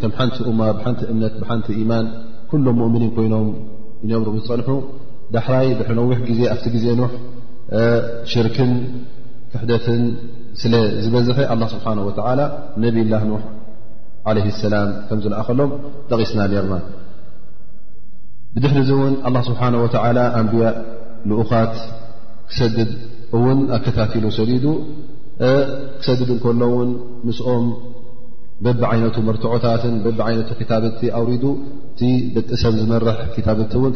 ከም ሓንቲ እማ ብሓንቲ እምነት ብሓንቲ ኢማን ኩሎም ሙእምኒን ኮይኖም ይነብሩ ዝፀንሑ ዳሕራይ ድሪ ነዊሕ ግዜ ኣብቲ ግዜ ኖሕ ሽርክን ክሕደትን ስለ ዝበዝሐ ኣላ ስብሓን ወተላ ነብላ ኖሕ ዓለ ሰላም ከም ዝለኣኸሎም ጠቒስና ነርና ብድሕሪ እዚ እውን ኣላ ስብሓን ወተላ ኣንብያ ልኡኻት ክሰድድ እውን ኣከታቲሉ ሰዲዱ ክሰድድ እንከሎ እውን ምስኦም በቢ ዓይነቱ መርትዖታትን በቢ ዓይነቱ ክታብቲ ኣውሪዱ እቲ ደቂ ሰብ ዝመርሕ ክታብቲ እውን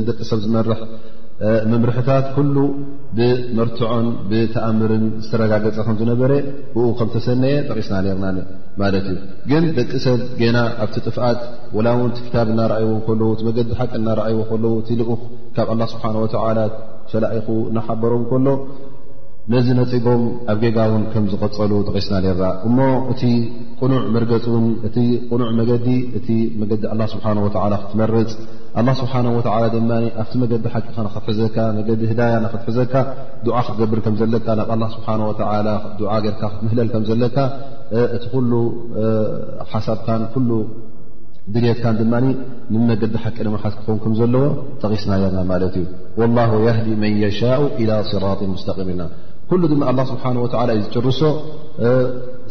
ንደቂ ሰብ ዝመርሕ መምርሕታት ኩሉ ብመርትዖን ብተኣምርን ዝተረጋገፀ ከም ዝነበረ ብኡ ከም ተሰነየ ጠቂስና ነርና ማለት እዩ ግን ደቂ ሰብ ገና ኣብቲ ጥፍኣት ወላ እውን ቲ ክታብ እናረኣይዎ ከለዉ እቲ መገዲ ሓቂ እናረኣይዎ ከለዉ እቲ ልኡኽ ካብ ኣላ ስብሓን ወተዓላ ተላኢኹ እናሓበሮም ከሎ ነዚ ነጺጎም ኣብ ጌጋ እውን ከም ዝቐጸሉ ጠቒስና ነርና እሞ እቲ ቅኑዕ መርገፂ እውን እቲ ቅኑዕ መገዲ እቲ መገዲ ኣላ ስብሓን ወተላ ክትመርፅ ኣላ ስብሓን ወተላ ድማ ኣብቲ መገዲ ሓቂኻ ንክትሕዘካ መገዲ ህዳያ ንክትሕዘካ ድዓ ክትገብር ከም ዘለካ ናብ ኣላ ስብሓን ወተላ ድዓ ገርካ ክትምህለል ከም ዘለካ እቲ ኩሉ ሓሳብካን ኩሉ ድልትካን ድማ ንመገዲ ሓቂ ንምሓዝ ክኸውን ከም ዘለዎ ጠቒስና ነርና ማለት እዩ ወላሁ የህዲ መን የሻኡ ኢላ ስራጢ ሙስተቂም ኢልና ኩሉ ድማ ኣላ ስብሓን ወላ እዩ ዝጭርሶ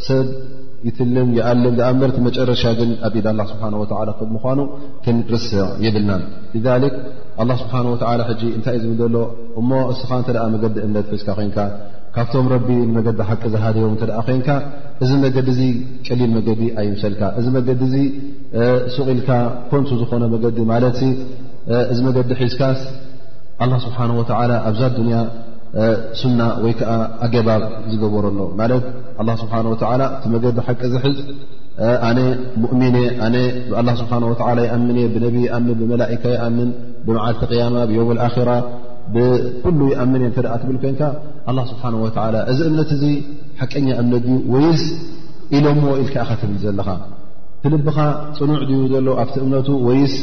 ሰብ ይትልም ይኣልም ኣ ምበር እቲ መጨረሻ ግን ኣብ ኢድ ኣላ ስብሓ ወ ክብ ምኳኑ ክንርስዕ የብልናን ሊክ ኣላ ስብሓን ወላ ሕጂ እንታይ እዩ ዝብል ዘሎ እሞ እስኻ እንተ መገዲ እምነት ሒዝካ ኮንካ ካብቶም ረቢ ንመገዲ ሓቂ ዝሃደዮም እተ ኮንካ እዚ መገዲ እዚ ቀሊል መገዲ ኣይምሰልካ እዚ መገዲ እዚ ሱቅ ኢልካ ኮንቱ ዝኾነ መገዲ ማለት እዚ መገዲ ሒዝካስ ኣላ ስብሓን ወተላ ኣብዛ ዱንያ ሱና ወይ ከዓ ኣገባብ ዝገበሩ ኣሎ ማለት ኣላ ስብሓን ወተላ እቲ መገዲ ሓቂ ዝሕዝ ኣነ ሙእሚን እየ ኣነ ብኣላ ስብሓን ወተላ ይኣምን እየ ብነቢ ይኣምን ብመላእካ ይኣምን ብመዓልቲ ቅያማ ብዮም ልኣራ ብኩሉ ይኣምን እየ እተኣ ትብል ኮንካ ኣላ ስብሓን ወተላ እዚ እምነት እዚ ሓቀኛ እምነት ድዩ ወይስ ኢሎምዎ ኢልካዓ ኸትብል ዘለኻ ትልብኻ ፅኑዕ ድዩ ዘሎ ኣብቲ እምነቱ ወይስ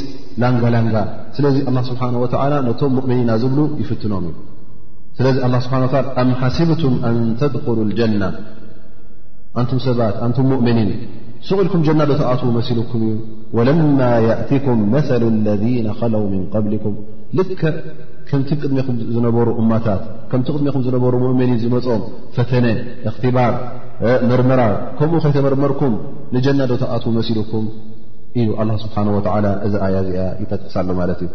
ላንጋላንጋ ስለዚ ኣላ ስብሓን ወተላ ነቶም ሙእምኒና ዝብሉ ይፍትኖም እዩ ስለዚ ኣላ ስብሓን ወላ ኣም ሓሲብቱም ኣንተድክሉ ልጀና ኣንቱም ሰባት ኣንቱም ሙእምኒን ሱቕ ኢልኩም ጀና ዶ ተኣትዉ መሲልኩም እዩ ወለማ የእትኩም መሰሉ ለذነ ከለው ምን ቀብሊኩም ልክ ከምቲ ቅድሚኹም ዝነበሩ እማታት ከምቲ ቅድሚኹም ዝነበሩ ሙእምኒን ዝመፅኦም ፈተነ እኽትባር ምርምራ ከምኡ ከይተመርመርኩም ንጀና ዶ ተኣትዉ መሲልኩም እዩ ኣላ ስብሓን ወላ እዚ ኣያ እዚኣ ይጠቅስ ኣሎ ማለት እዩ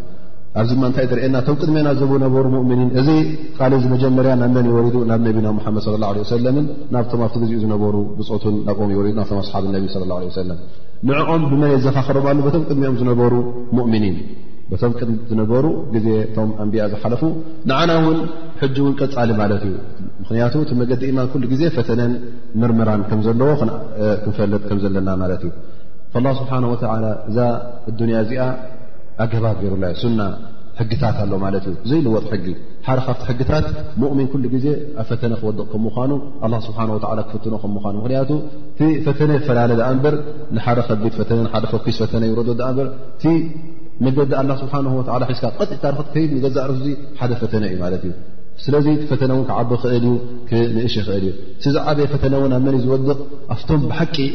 ኣብዚ ድማ እንታይ ዝርእየና እቶም ቅድሜና ዝነበሩ ሙእምኒን እዚ ቃል እዚ መጀመርያ ናብ መን ይወሪዱ ናብ ነቢና ሙሓመድ ስለ ላ ለ ሰለምን ናብቶም ኣብቲ ግዜኡ ዝነበሩ ብፆቱን ናብኦም ይወሪዱ ናብቶም ኣስሓብ ነቢ ስለ ላ ለ ሰለም ንዕኦም ብመን የዘኻኽሮም ኣሉ በቶም ቅድሚኦም ዝነበሩ ሙእምኒን በቶም ቅድ ዝነበሩ ግዜ እቶም ኣንቢያ ዝሓለፉ ንዓና እውን ሕጂ እውን ቀፃሊ ማለት እዩ ምክንያቱ እቲ መገዲ ኢማን ኩሉ ግዜ ፈተነን ምርምራን ከም ዘለዎ ክንፈልጥ ከም ዘለና ማለት እዩ ላ ስብሓን ወተላ እዛ ኣዱንያ እዚኣ ኣገባብ ገይሩላ ዩ ሱና ሕግታት ኣሎ ማለት እዩ ዘይልወጥ ሕጊ ሓደ ካብቲ ሕግታት ሙእሚን ኩሉ ግዜ ኣብ ፈተነ ክወድቕ ከም ምኳኑ ኣላ ስብሓን ወላ ክፍትኖ ከም ምኳኑ ምክንያቱ እቲ ፈተነ ይፈላለ ዳኣ እምበር ንሓደ ከቢድ ፈተነ ሓደ ፈኪስ ፈተነ ይውረዶ ዳኣ እምበር እቲ መገዲ ኣላ ስብሓን ወላ ሒዝካ ቀጥታ ርክት ከይድ ንገዛእ ርሱዙ ሓደ ፈተነ እዩ ማለት እዩ ስለዚ እቲ ፈተነ እውን ክዓቢ ክእል እዩ ክንእሽ ይኽእል እዩ እቲ ዝዓበየ ፈተነ እውን ኣብ መን እዩ ዝወድቕ ኣብቶም ብሓቂ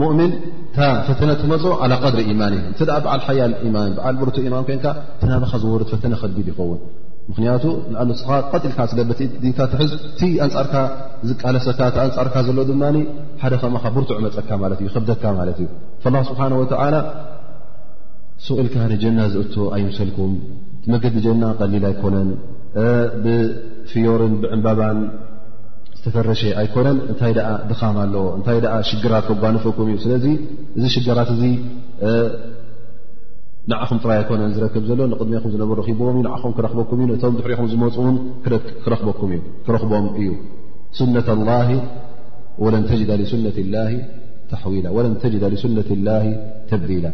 ሙእምን እታ ፈተነ ትመፅ ዓላ ቀድሪ ኢማን እዩ እንተ በዓል ሓያል ኢማን በዓል ብርቱ ኢማን ኮንካ እቲ ናባኻ ዝወርድ ፈተነ ከቢድ ይኸውን ምኽንያቱ ንኣ ንስኻ ቀጢልካ ስለ በቲ ዲንካ ትሕዝ እቲ ኣንፃርካ ዝቃለሰካ እቲ ኣንፃርካ ዘሎ ድማ ሓደ ከማኻ ብርቱዕ መፀካ ማለት እዩ ከብደካ ማለት እዩ ላ ስብሓን ወተዓላ ሱቕኢልካ ንጀና ዝእቶ ኣይምሰልኩም እቲ መገዲ ጀና ቀሊል ኣይኮነን ብፍዮርን ብዕምባባን ዝተፈረሸ ኣይኮነን እንታይ ደኣ ድኻም ኣለዎ እንታይ ደኣ ሽግራት ከጓንፈኩም እዩ ስለዚ እዚ ሽግራት እዚ ንዓኹም ጥራይ ኣይኮነን ዝረክብ ዘሎ ንቕድሜኹም ዝነበሩ ረኪብዎም እዩ ንዓኹም ክረክበኩም እዩ ነቶም ድሕሪኹም ዝመፁ እውን ክረክበኩም እዩ ክረክቦም እዩ ሱነት ላ ወለን ተጅዳ ሱነት ላ ተሕዊላ ወለን ተጅዳ ሱነት ላ ተብዲላ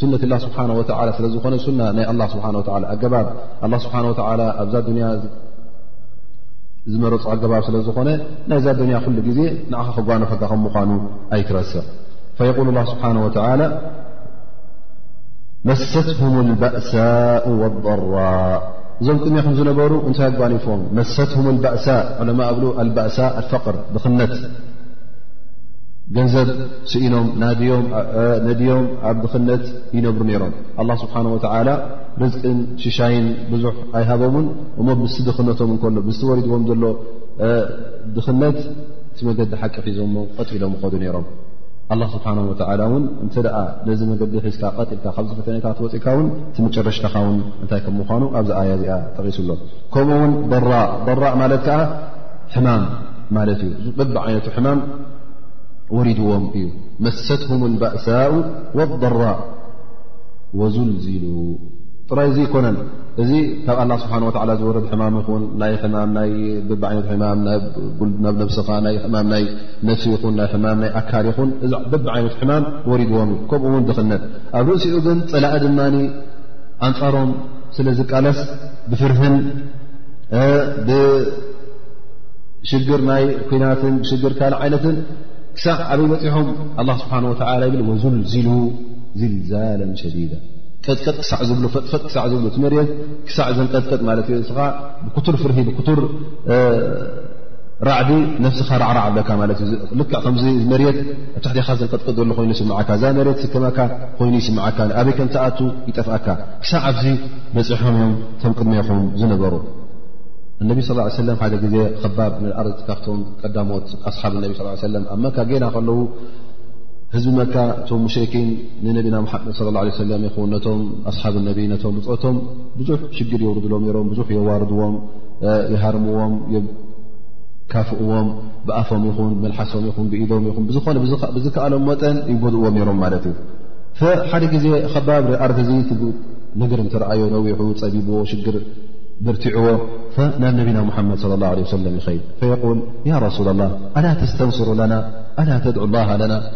ሱነት ላ ስብሓን ወላ ስለዝኾነ ሱና ናይ ኣላ ስብሓን ወላ ኣገባብ ኣላ ስብሓን ወላ ኣብዛ ዱንያ ዝመረፁ ኣገባብ ስለ ዝኾነ ናይዛ ኣዱንያ ኩሉ ግዜ ንኻ ክጓነፈካ ከም ምኳኑ ኣይትረስዕ ፈየቁል ላ ስብሓን ወተላ መሰትሁም ልባእሳእ ወضራ እዞም ቅድሜኹም ዝነበሩ እንታይ ኣጓኒፎም መሰትሁም ባእሳ ዕለማ ኣብሉ ኣልባእሳ ኣልፈቅር ድኽነት ገንዘብ ስኢኖም ናድዮም ነድዮም ኣብ ድኽነት ይነብሩ ነይሮም ኣላ ስብሓን ወተላ ርዝቅን ሽሻይን ብዙሕ ኣይሃቦምን እሞ ብስቲ ድኽነቶም እንከሎ ብዝቲ ወሪድዎም ዘሎ ድኽነት እቲ መገዲ ሓቂ ሒዞሞ ቐጥ ኢሎም ኸዱ ነይሮም ኣላ ስብሓን ወተላ እውን እንተ ነዚ መገዲ ሒዝካ ቐጥ ኢልካ ካብዚ ፈተነታት ወፅእካ እውን እቲ መጨረሽታኻ ውን እንታይ ከም ምኳኑ ኣብዚ ኣያ እዚኣ ጠቒሱ ኣሎ ከምኡ ውን በራ በራእ ማለት ከዓ ሕማም ማለት እዩ በቢ ዓይነቱ ሕማም ወሪድዎም እዩ መሰትሁም ልባእሳኡ ወበራእ ወዙልዚሉ ጥራይ እዚ ኣይኮነን እዚ ካብ ኣላ ስብሓን ወላ ዝወረድ ሕማም ይኹን ናይ ሕማም ናይ ብብዓይነት ሕማም ናብ ነብስኻ ናይ ሕማም ናይ ነፍሲ ይኹን ናይ ሕማም ናይ ኣካል ይኹን እዚ ብብዓይነት ሕማም ወሪድዎም እዩ ከምኡ እውን ድኽነት ኣብ ርእሲኡ ግን ፀላኢ ድማ ኣንፃሮም ስለ ዝቃለስ ብፍርህን ብሽግር ናይ ኩናትን ብሽግር ካልእ ዓይነትን ክሳዕ ኣበይ በፂሖም ኣላ ስብሓን ወላ ይብል ወዙልዚሉ ዝልዛለን ሸዲዳ ቀጥቀጥ ክሳዕ ዝብሉ ፈጥፈጥ ክሳዕ ዝብሉ እቲ መሬት ክሳዕ ዘንቀጥቀጥ ማለት እዩ እስኻ ብክቱር ፍርሂ ብክቱር ራዕዲ ነፍስኻ ራዕራዕ ኣለካ ማለት እዩ ልክዕ ከምዚ መሬት ኣብ ትሕዲኻ ዘንቀጥቅጥ ዘሎ ኮይኑ ይስምዓካ እዛ መሬት ስከማካ ኮይኑ ይስምዓካ ንኣበይ ከም ትኣቱ ይጠፍኣካ ክሳዕ ኣብዚ በፂሖም እዮም ቶም ቅድሜኹም ዝነበሩ እነቢ ስ ሰለም ሓደ ግዜ ከባብ ንኣር ካብቶም ቀዳሞት ኣስሓብ ነቢ ስ ሰለም ኣብ መካ ገና ከለዉ ህዝቢ መካ እቶም ሙሽርኪን ንነቢና ሓመድ صለ ه ሰለ ይን ነቶም ኣስሓብ ነቢ ነቶም ብፅዕቶም ብዙሕ ሽግር የውርድሎም ሮም ብዙሕ የዋርድዎም ይሃርምዎም የካፍእዎም ብኣፎም ይኹን መልሓሶም ይኹን ብኢዶም ይኹን ብዝኾነ ብዝከኣሎም መጠን ይጎድእዎም ሮም ማለት እዩ ሓደ ግዜ ከባብ ኣር ዚ ነገር እንትረኣዮ ነዊሑ ፀቢብዎ ሽግር ብርትዕዎ ናብ ነቢና ሓመድ صለ ه ሰለ ይኸይድ ፈል ያ ረሱላ ላ ኣላ ተስተንስሩ ለና ኣላ ተድዑ ላ ለና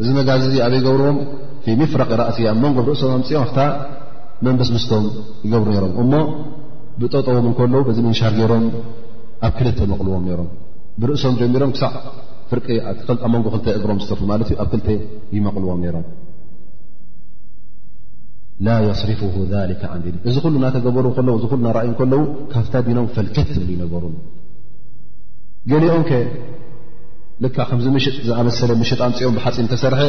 እዚ መጋዝ እዚ ኣበይ ገብርዎም ፊ ምፍረቂ ራእሲ ኣብ መንጎ ርእሶም ኣምፅኦም ኣፍታ መንበስብስቶም ይገብሩ ነይሮም እሞ ብጠጠዎም እንከለዉ በዚ ምንሻር ገይሮም ኣብ ክልተ መቕልዎም ነይሮም ብርእሶም ጀሚሮም ክሳዕ ፍርቂ ኣብ መንጎ ክልተ እግሮም ዝተርፉ ማለት እዩ ኣብ ክልተ ይመቕልዎም ነይሮም ላ የስርፍ ሊከ ዓን ዲን እዚ ኩሉ እናተገበሩ ከለዉ እዚ ኩሉ ናርኣዩ ከለዉ ካብታ ዲኖም ፈልከት ትብሉ ይነበሩን ገሊኦም ከ ልካ ከምዚ ምሽጥ ዝኣመሰለ ምሽጥ ኣምፅኦም ብሓፂን ተሰርሐ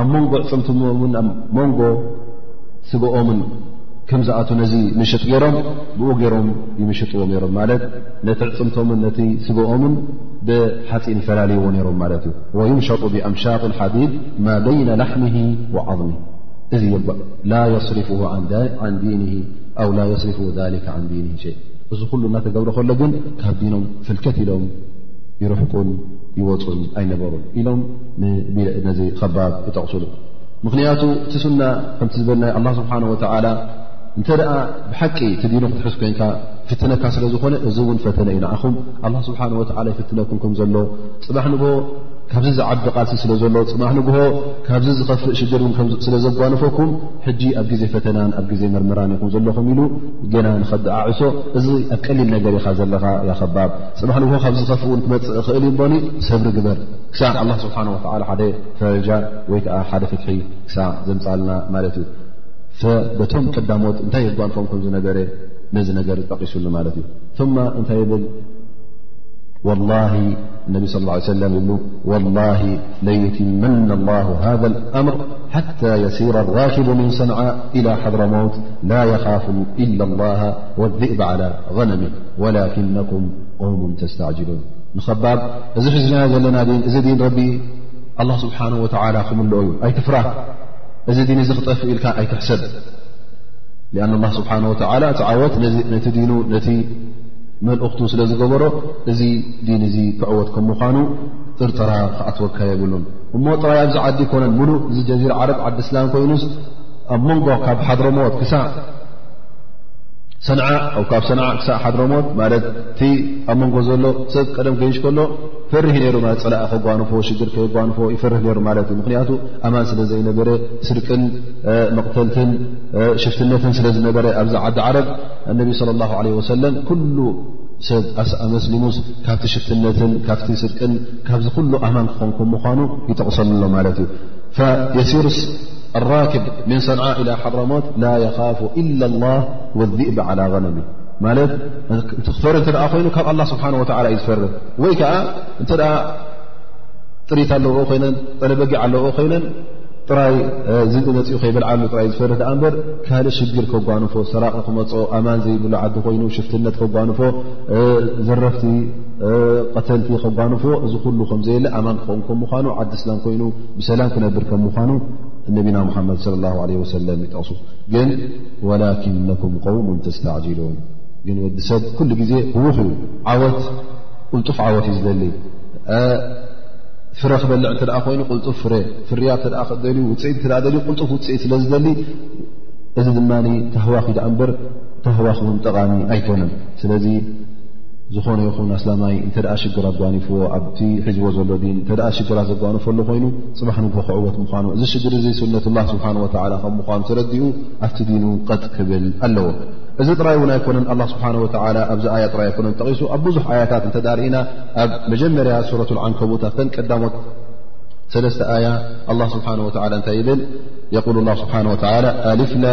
ኣብ መንጎ ዕፅምቲሞምን ኣብ መንጎ ስግኦምን ከም ዝኣት ነዚ ምሽጥ ገይሮም ብኡ ገይሮም ይምሽጥዎ ነይሮም ማለት ነቲ ዕፅምቶምን ነቲ ስግኦምን ብሓፂን ይፈላልይዎ ነይሮም ማለት እዩ ወዩምሸጡ ብኣምሻቅ ሓዲድ ማ በይነ ላሕሚ ዓظሚ እዚ ይባ ላ የስርፍ ን ዲን ኣው ላ የስርፍ ሊክ ን ዲን ሸ እዚ ኩሉ እናተገብረ ከሎ ግን ካብ ዲኖም ፍልከት ኢሎም ይርሕቁን ይወፁን ኣይነበሩን ኢሎም ነዚ ከባብ ይጠቕሱሉ ምኽንያቱ እቲ ሱና ከምቲ ዝበልና ኣላ ስብሓን ወተዓላ እንተ ደኣ ብሓቂ እቲ ዲኑ ክትሕስ ኮንካ ፍትነካ ስለ ዝኾነ እዚ እውን ፈተነ እዩ ንዓኹም ኣላ ስብሓን ወተዓላ ይፍትነኩም ከም ዘሎ ፅባሕ ንግሆ ካብዚ ዝዓቢ ቃልሲ ስለ ዘሎ ፅባሕ ንግሆ ካብዚ ዝኸፍእ ሽግር ን ስለ ዘጓንፈኩም ሕጂ ኣብ ግዜ ፈተናን ኣብ ግዜ ምርምራን ይኹም ዘለኹም ኢሉ ገና ንኸደዓዕሶ እዚ ኣብ ቀሊል ነገር ኢኻ ዘለኻ ያኸባብ ፅባሕ ንግሆ ካብ ዝኸፍእ እውን ክመፅእ ይኽእል እዩ እቦኒ ሰብሪ ግበር ክሳዕ ኣላ ስብሓን ወላ ሓደ ፈረጃ ወይ ከዓ ሓደ ፍትሒ ክሳዕ ዘምፃልና ማለት እዩ በቶም ቀዳሞት እንታይ የጓንፎም ከም ዝነበረ ነዚ ነገር ጠቂሱሉ ማለት እዩ ثማ እንታይ ይብል ወላ እነቢ ስ ላ ሰለም ይብሉ ወላ ለዩትመና ላه ሃذ ኣምር ሓታ የሲራ ራኪቡ ምን ሰንዓ ኢላ ሓድረሞውት ላ የኻፍ ኢላ ላሃ ወذእብ ዓላ غነሚ ወላኪነኩም ቆውሙ ተስተዕጅሉን ንኸባብ እዚ ሕዝናዮ ዘለና ን እዚ ዲን ረቢ ኣላ ስብሓን ወተላ ክምልኦ እዩ ኣይትፍራህ እዚ ዲን እዚ ክጠፍ ኢልካ ኣይትሕሰብ ኣን ላ ስብሓን ወተላ እቲ ዓወት ነቲ ዲኑ ነቲ መልእኽቱ ስለ ዝገበሮ እዚ ዲን እዚ ክዕወት ከም ምዃኑ ጥርጠራ ክኣትወካ የብሉን እሞ ጥራይ ኣብዚ ዓዲ ይኮነን ሙሉእ እዚ ጀዚር ዓረብ ዓዲ እስላም ኮይኑስ ኣብ መንጎ ካብ ሓድሮሞት ክሳዕ ሰንዓ ብ ካብ ሰንዓ ክሳዕ ሓድሮሞት ማለት እቲ ኣብ መንጎ ዘሎ ሰብ ቀደም ገይሽ ከሎ ፈርህ ነይሩ ማለት ፀላእ ከጓንፎ ሽግር ከየጓንፎ ይፈርህ ነይሩ ማለት እዩ ምክንያቱ ኣማን ስለ ዘይነበረ ስርቅን መቕተልትን ሽፍትነትን ስለ ዝነበረ ኣብዚ ዓዲ ዓረብ ኣነቢ ስለ ላ ለ ወሰለም ኩሉ ሰብ ኣኣመስሊሙስ ካብቲ ሽፍትነትን ካብቲ ስርቅን ካብዚ ኩሉ ኣማን ክኾንኩም ምኳኑ ይጠቕሰሉ ኣሎ ማለት እዩ የሲርስ ኣራክብ ምን ሰንዓ ኢላ ሓረሞት ላ የኻፉ ኢላ ላ ወዚእብ ዓላ ነሚ ማለት እቲ ክፈር እተ ኮይኑ ካብ ኣላ ስብሓን ወላ እዩ ዝፈርም ወይ ከዓ እንተ ጥሪት ኣለዎ ኮይነን ጠለበጊ ኣለዎ ኮይነን ጥራይ ዝብኢ መፅኡ ከይበልዓሉ ጥራይ ዝፈር ኣ እምበር ካልእ ሽግር ከጓንፎ ሰራቂ ክመፅ ኣማን ዘይብሉ ዓዲ ኮይኑ ሽፍትነት ከጓንፎ ዘረፍቲ ቀተልቲ ከጓንፎ እዚ ኩሉ ከምዘየለ ኣማን ክኸውን ከም ምኳኑ ዓዲ ስላም ኮይኑ ብሰላም ክነብር ከም ምዃኑ ነቢና ሙሓመድ ለ ላ ለ ወሰለም ይጠቕሱ ግን ወላኪን ነኩም ቆውሙን ተስተዕጅሉን ግን ወዲ ሰብ ኩሉ ግዜ ህዉኽ እዩ ዓወት ቁልጡፍ ዓወት እዩ ዝደሊ ፍረ ክበልዕ እተ ኮይኑ ቁልጡፍ ፍረ ፍርያ ተ ክደል ውፅኢት እተ ደል ቁልጡፍ ውፅኢት ስለ ዝደሊ እዚ ድማ ታህዋኪ ዳኣ እምበር ታህዋኪ እውን ጠቓሚ ኣይኮነን ስለዚ ዝኾነ ይኹን ኣስላማይ እንተ ሽግር ኣጓኒፍዎ ኣብቲ ሒዝዎ ዘሎ ዲን እተ ሽግራት ዘጓንፎ ሎ ኮይኑ ፅባሕ ንግሆ ክዕወት ምኳኑ እዚ ሽግር እዚ ሱነት ላ ስብሓን ወላ ከም ምኳኑ ተረዲኡ ኣብቲ ዲኑ ቀጥ ክብል ኣለዎ እዚ ጥራይ እውን ኣይኮነን ኣላ ስብሓን ወላ ኣብዚ ኣያ ጥራይ ኣይኮነን ጠቒሱ ኣብ ብዙሕ ኣያታት እንተ ርእና ኣብ መጀመርያ ሱረት ዓንከቡት ኣብተን ቀዳሞት ሰለስተ ኣያ ኣላ ስብሓን ወላ እንታይ ይብል የቁል ላ ስብሓን ወላ ኣልፍላም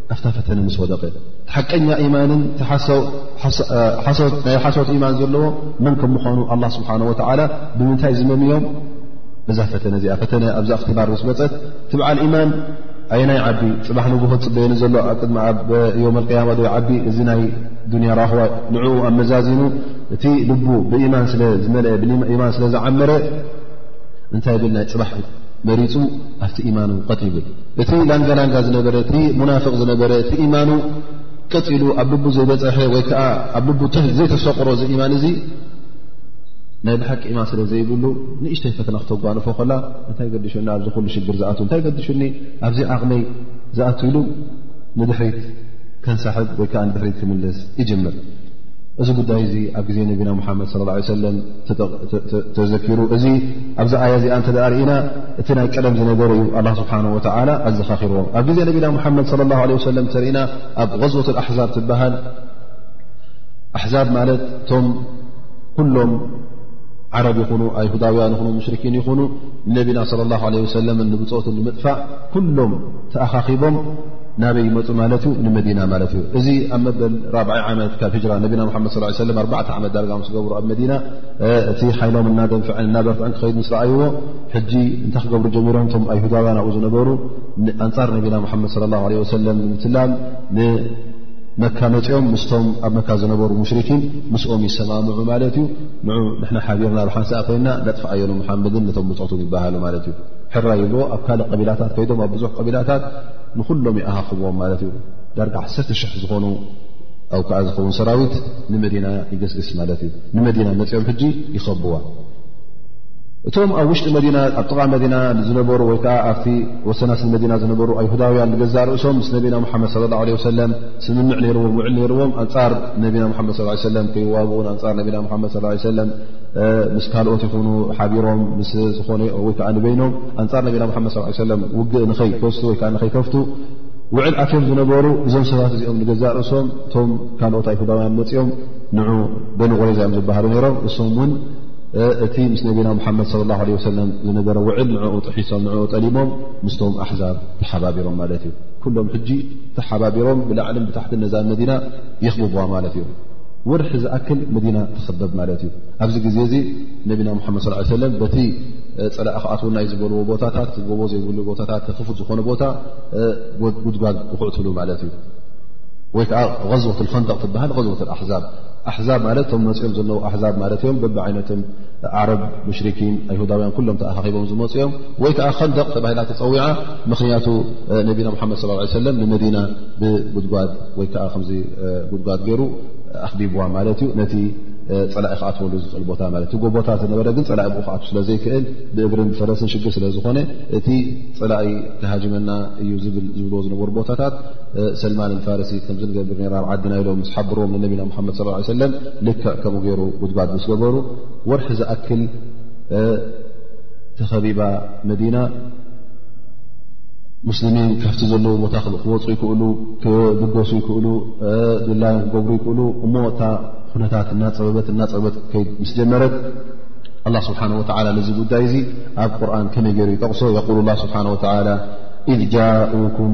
ኣብታ ፈተነ ምስ ወደቐ ሓቀኛ ኢማንን ናይ ሓሶት ኢማን ዘለዎ መን ከም ምዃኑ ኣላ ስብሓን ወተዓላ ብምንታይ ዝመምዮም እዛ ፈተነ እዚኣ ፈተነ ኣብዛ እክትባር ምስ መፀት እቲ በዓል ኢማን ኣየናይ ዓቢ ፅባሕ ንግሆ ፅበየኒ ዘሎ ኣብ ቅድሚ ኣብ ዮም ኣልቅያማ ዶ ይዓቢ እዚ ናይ ዱንያ ራህዋ ንዕኡ ኣብ መዛዚኑ እቲ ልቡ ብኢማን ስለ ዝመልአ ብኢማን ስለ ዝዓመረ እንታይ ብል ናይ ፅባሕ መሪፁ ኣብቲ ኢማኑ ቀጥ ይብል እቲ ላንጋላንጋ ዝነበረ እቲ ሙናፍቕ ዝነበረ እቲ ኢማኑ ቀፂሉ ኣብ ልቡ ዘይበፀሐ ወይ ከዓ ኣብ ልቡ ትህ ዘይተሰቕሮ እዚ ኢማን እዚ ናይ ብሓቂ ኢማን ስለ ዘይብሉ ንእሽተይ ፈተና ክተጓንፎ ከላ እንታይ ገዲሹኒ ኣብዚ ኩሉ ሽግር ዝኣ እንታይ ገዲሹኒ ኣብዚ ዓቕመይ ዝኣት ኢሉ ንድሕሪት ከንሳሕብ ወይ ከዓ ንድሕሪት ክምልስ ይጅምር እዚ ጉዳይ እዚ ኣብ ግዜ ነቢና ሙሓመድ ለ ላ ሰለም ተዘኪሩ እዚ ኣብዚ ኣያ እዚኣ እንተ ርእና እቲ ናይ ቀደም ዝነበረ እዩ ኣላ ስብሓን ወተዓላ ኣዘኻኺርዎም ኣብ ግዜ ነቢና ሙሓመድ ለ ላ ለ ወሰለም ተርእና ኣብ ዝወት ኣሕዛብ ትበሃል ኣሕዛብ ማለት እቶም ኩሎም ዓረብ ይኹኑ ኣይሁዳውያን ይኹኑ ሙሽርኪን ይኹኑ ንነቢና ለ ላ ለ ወሰለም ንብፆት ንምጥፋእ ኩሎም ተኣኻኺቦም ናበይ ይመፁ ማለት እዩ ንመዲና ማለት እዩ እዚ ኣብ መበል ራብዓ ዓመት ካብ ሂጅራ ነቢና ሓመድ ስ ሰለም ኣርባዕተ ዓመት ዳርጋ ምስ ገብሩ ኣብ መዲና እቲ ሓይሎም እናደንፍዐን እናበርትዐን ክኸይድ ምስ ረኣይዎ ሕጂ እንታይ ክገብሩ ጀሚሮም እቶም ኣይሁዳውያን ኣብኡ ዝነበሩ ኣንጻር ነቢና ሙሓመድ ለ ላሁ ለ ወሰለም ንምትላል ንመካ መፂኦም ምስቶም ኣብ መካ ዝነበሩ ሙሽርኪን ምስኦም ይሰማምዑ ማለት እዩ ን ንሕና ሓቢርና ብ ሓንሳእ ኮይና ነጥፋኣዮ ንሙሓመድን ነቶም ብፆቱን ይበሃሉ ማለት እዩ ሕራ ይብልዎ ኣብ ካልእ ቀቢላታት ከይዶም ኣብ ብዙሕ ቀቢላታት ንኹሎም ይኣሃኽብዎም ማለት እዩ ዳርጋ ዓሰርተ ሽሕ ዝኾኑ ኣብ ከዓ ዝኸውን ሰራዊት ንመዲና ይገስግስ ማለት እዩ ንመዲና መፂኦም ሕጂ ይኸብዋ እቶም ኣብ ውሽጢ መዲና ኣብ ጥቓ መዲና ዝነበሩ ወይ ከዓ ኣብቲ ወሰናስን መዲና ዝነበሩ ኣይሁዳውያን ንገዛ ርእሶም ምስ ነቢና ሙሓመድ ለ ላ ለ ሰለም ስምምዕ ነይርዎም ውዕል ነይርዎም ኣንፃር ነቢና ሓመድ ስ ሰለም ከይዋብኡን ኣንፃር ነቢና ሓመድ ስ ሰለም ምስ ካልኦት ይኹኑ ሓቢሮም ምስ ዝኾነ ወይ ከዓ ንበይኖም ኣንፃር ነቢና ሓመድ ስ ሰለም ውግእ ንኸይከሱ ወይ ከዓ ንኸይከፍቱ ውዕል ኣትዮም ዝነበሩ እዞም ሰባት እዚኦም ንገዛ ርእሶም እቶም ካልኦት ኣይሁዳውያን መፅኦም ንዑ በንቑሬዛ እዮም ዝበሃሉ ነይሮም እሶም እውን እቲ ምስ ነቢና ሙሓመድ ለ ላ ለ ሰለም ዝነበረ ውዕል ንዕኡ ጥሒሶም ንኡ ጠሊሞም ምስቶም ኣሕዛብ ተሓባቢሮም ማለት እዩ ኩሎም ሕጂ ተሓባቢሮም ብላዕልን ብታሕትን ነዛ መዲና የኽብብዋ ማለት እዩ ወርሒ ዝኣክል መዲና ተኸበብ ማለት እዩ ኣብዚ ግዜ እዚ ነቢና ሙሓመድ ስ ሰለም በቲ ፀላእ ክኣትውናይ ዝበልዎ ቦታታት ጎቦ ዘይብሉ ቦታታት ተክፉት ዝኾነ ቦታ ጉድጓድ ይክዕትሉ ማለት እዩ ወይ ከዓ ዝወት ልከንጠቕ ትበሃል ዝወት ኣሕዛብ ኣሕዛብ ማለት እቶም መፅኦም ዘለዉ ኣሕዛብ ማለት እዮም በቢ ዓይነቶም ዓረብ ሙሽርኪን ኣይሁዳውያን ኩሎም ተኣኻኺቦም ዝመፁ እዮም ወይ ከዓ ከንደቕ ተባሂላ ተፀዊዓ ምኽንያቱ ነቢና ሙሓመድ ስ ሰለም ንመዲና ብጉድጓድ ወይ ከዓ ከምዚ ጉድጓድ ገይሩ ኣኽቢብዋ ማለት እዩ ነቲ ፀላኢ ክኣትወሉ ዝኽእል ቦታ ማለት እ ጎቦታት ዝነበረ ግን ፀላኢ ብኡ ክኣት ስለ ዘይክእል ብእግርን ብፈረስን ሽግር ስለ ዝኾነ እቲ ፀላኢ ክሃጅመና እዩ ዝብልዎ ዝነበሩ ቦታታት ሰልማን ፋርሲ ከምዚ ንገብር ራ ኣብ ዓድና ኢሎም ምስ ሓብርዎም ንነቢና ሓመድ ስ ሰለም ልክዕ ከምኡ ገይሩ ጉድጓድ ምስ ገበሩ ወርሒ ዝኣክል ተኸቢባ መዲና ሙስልሚን ካብቲ ዘለዎ ቦታ ክወፁ ይክእሉ ክብገሱ ይክእሉ ድላዮም ክገብሩ ይክእሉ እሞ እታ ኩነታት እናፀበበት እናፀበበት ከይድ ምስ ጀመረት ኣላ ስብሓን ወላ ነዚ ጉዳይ እዚ ኣብ ቁርን ከመይ ገይሩ ይጠቕሶ የቁል ላ ስብሓን ወላ ኢዝ ጃኡኩም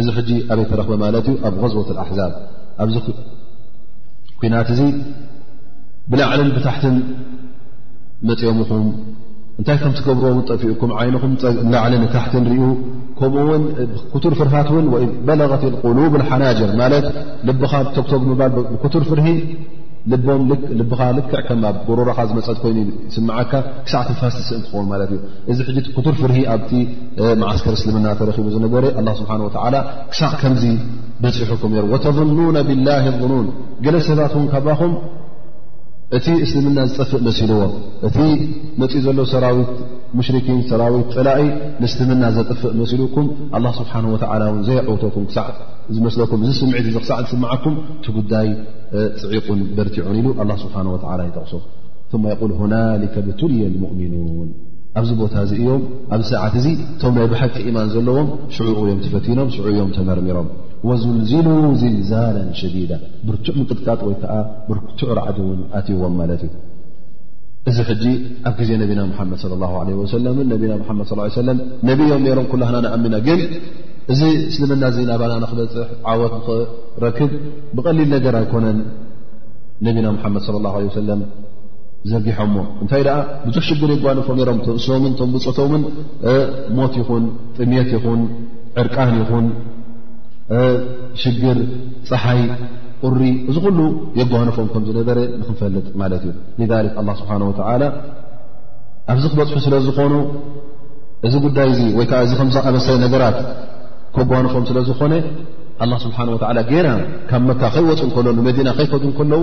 እዚ ሕጂ ኣበይ ተረኽበ ማለት እዩ ኣብ غዝወት ኣሕዛብ ኣብዚ ኩናት እዚ ብላዕልን ብታሕትን መፅኦምኹም እንታይ ከም ትገብሮ ውን ጠፊኡኩም ዓይንኹም ላዕሊ ንታሕቲ ንሪኡ ከምኡ ውን ክቱር ፍርሃት ውን ወ በለغት ቁሉብ ሓናጀር ማለት ልብኻ ቶግቶግ ምባል ብክቱር ፍርሂ ልቦም ልብኻ ልክዕ ከም ኣብ ጎሮሮኻ ዝመፀት ኮይኑ ይስምዓካ ክሳዕ ትንፋስ ትስእን ትኸውን ማለት እዩ እዚ ሕጂ ክቱር ፍርሂ ኣብቲ መዓስከር እስልምና ተረኪቡ ዝነበረ ኣላ ስብሓን ወተዓላ ክሳዕ ከምዚ በፂሑኩም ነሩ ወተظኑነ ብላህ ظኑን ገለ ሰባት ውን ካባኹም እቲ እስልምና ዝጠፍእ መሲልዎ እቲ መፅእ ዘሎ ሰራዊት ሙሽርኪን ሰራዊት ፀላኢ ንእስልምና ዘጥፍእ መሲልኩም ኣላ ስብሓን ወተዓላ ውን ዘይዐውተኩም ክሳዕ ዝመስለኩም እዚ ስምዒት እዚ ክሳዕ ዝስምዓኩም እቲ ጉዳይ ፅዒቁን በርቲዑን ኢሉ ኣላ ስብሓን ወተዓላ ይጠቕሶ ማ የቁል ሁናሊከ ብቱልየ ልሙእሚኑን ኣብዚ ቦታ እዚ እዮም ኣብዚ ሰዓት እዚ እቶም ናይ ብሓቂ ኢማን ዘለዎም ሽዑኡ እዮም ተፈቲኖም ሽዑ እዮም ተመርሚሮም ወዙልዚሉ ዝልዛላ ሸዲዳ ብርቱዕ ምቅጥቃጥ ወይ ከዓ ብርቱዕ ራዕዲ እውን ኣትዎም ማለት እዩ እዚ ሕጂ ኣብ ግዜ ነቢና ሓመድ ለ ላ ለ ወሰለም ነቢና ሓመድ ስ ሰለም ነቢ እዮም ነሮም ኩላህና ንኣሚና ግን እዚ እስልምና እዚ ናባና ንክበፅሕ ዓወት ንክረክብ ብቐሊል ነገር ኣይኮነን ነቢና ሓመድ ለ ላ ሰለም ዘርጊሖሞ እንታይ ደኣ ብዙሕ ሽግር የጓንፎ ነሮም ተእሶምን ቶም ብፆቶምን ሞት ይኹን ጥሜት ይኹን ዕርቃን ይኹን ሽግር ፀሓይ ቁሪ እዚ ኩሉ የጓንፎም ከም ዝነበረ ንክንፈልጥ ማለት እዩ ሊክ ኣላ ስብሓን ወተላ ኣብዚ ክበፅሑ ስለ ዝኾኑ እዚ ጉዳይ እዚ ወይ ከዓ እዚ ከምዝኣመሰ ነገራት ከጓንፎም ስለ ዝኾነ ኣላ ስብሓን ወተላ ገና ካብ መካ ከይወፁ ከሎ ንመዲና ከይከዱ ከለዉ